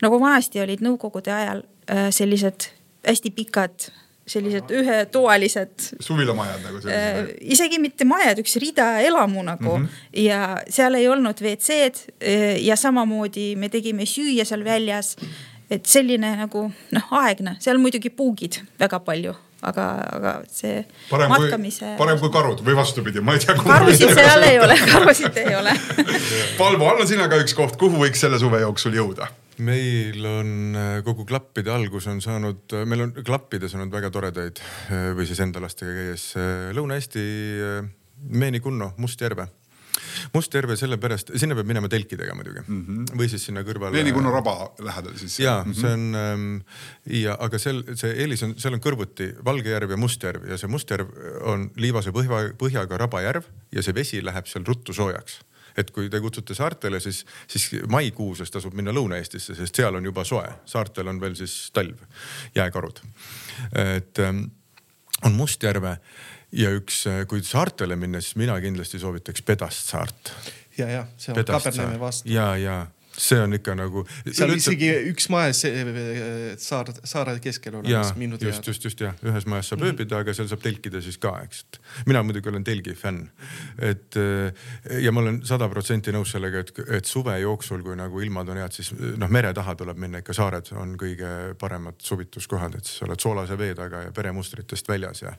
Speaker 2: nagu vanasti olid nõukogude ajal sellised hästi pikad sellised ühetoalised.
Speaker 1: suvilamajad nagu sellised
Speaker 2: äh,? isegi mitte majad, üks rida elamu nagu mm -hmm. ja seal ei olnud WC-d äh, ja samamoodi me tegime süüa seal väljas. et selline nagu noh, aegne, seal muidugi puugid väga palju aga, aga see
Speaker 1: parem matkamise. parem kui karud või vastupidi, ma ei tea.
Speaker 2: karusid seal ei ole, karusid ei ole
Speaker 1: Palvo, anna sina ka üks koht, kuhu võiks selle suve jooksul jõuda?
Speaker 4: Meil on äh, kogu klappide algus on saanud, äh, meil on klappides olnud väga toredaid äh, või siis enda lastega käies Lõuna-Eesti Meeni-Kunno, Mustjärve Mustjärve sellepärast, sinna peab minema telkidega muidugi mm -hmm. või siis sinna kõrvale.
Speaker 1: Veenikunno raba lähedal siis.
Speaker 4: ja mm -hmm. see on ähm, ja, aga seal see eelis on, seal on kõrvuti Valge järv ja Mustjärv ja see Mustjärv on liivase põhja, põhjaga rabajärv ja see vesi läheb seal ruttu soojaks et kui te kutsute saartele, siis, siis maikuuses tasub minna Lõuna-Eestisse, sest seal on juba soe, saartel on veel siis talv, jääkarud. et ähm, on Mustjärve ja üks, äh, kui saartele minna, siis mina kindlasti soovitaks Pedast saart.
Speaker 3: ja, ja see on Kaberneemi vastu.
Speaker 4: ja, ja see on ikka nagu.
Speaker 3: seal üldse... isegi üks majas saar, saare keskel olemas
Speaker 4: minu teada. just, just, just jah, ühes majas saab mm -hmm. ööbida, aga seal saab telkida siis ka, eks. mina muidugi olen telgi fänn. et äh, ja ma olen sada protsenti nõus sellega, et, et suve jooksul, kui nagu ilmad on head, siis noh, mere taha tuleb minna ikka, saared on kõige paremad suvituskohad, et siis oled soolase vee taga ja peremustritest väljas ja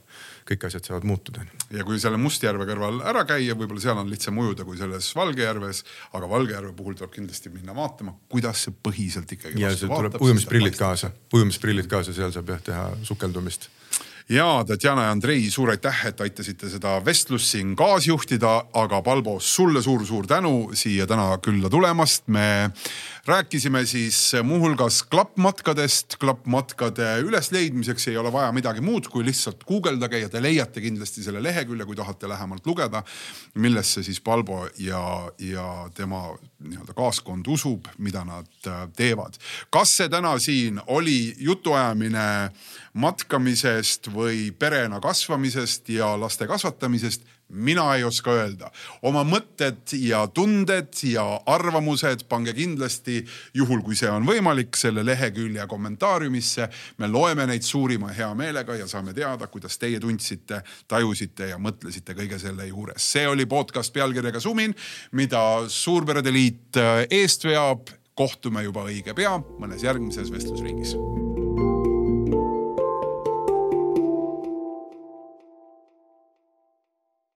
Speaker 4: kõik asjad saavad muutuda.
Speaker 1: ja kui selle Mustjärve kõrval ära käia, võib-olla seal on lihtsam ujuda kui selles Valgejärves, aga Valgejärve puhul tuleb kindlasti minna vaatama, kuidas see põhiselt ikkagi.
Speaker 4: ja see tuleb ujumisprillid kaasa, ujumisprillid kaasa, seal saab jah teha sukeldumist
Speaker 1: ja Tatjana ja Andrei, suur aitäh, et aitasite seda vestlust siin kaasjuhtida, aga Palbo, sulle suur-suur tänu siia täna külla tulemast. me rääkisime siis muuhulgas klappmatkadest. klappmatkade ülesleidmiseks ei ole vaja midagi muud, kui lihtsalt guugeldage ja te leiate kindlasti selle lehekülje, kui tahate lähemalt lugeda, millesse siis Palbo ja, ja tema nii-öelda kaaskond usub, mida nad äh, teevad. kas see täna siin oli jutuajamine matkamisest või perena kasvamisest ja laste kasvatamisest, mina ei oska öelda. oma mõtted ja tunded ja arvamused pange kindlasti, juhul kui see on võimalik, selle lehekülje kommentaariumisse. me loeme neid suurima heameelega ja saame teada, kuidas teie tundsite, tajusite ja mõtlesite kõige selle juures. see oli podcast pealkirjaga Sumin, mida Suurperede Liit eest veab kohtume juba õige pea mõnes järgmises vestlusringis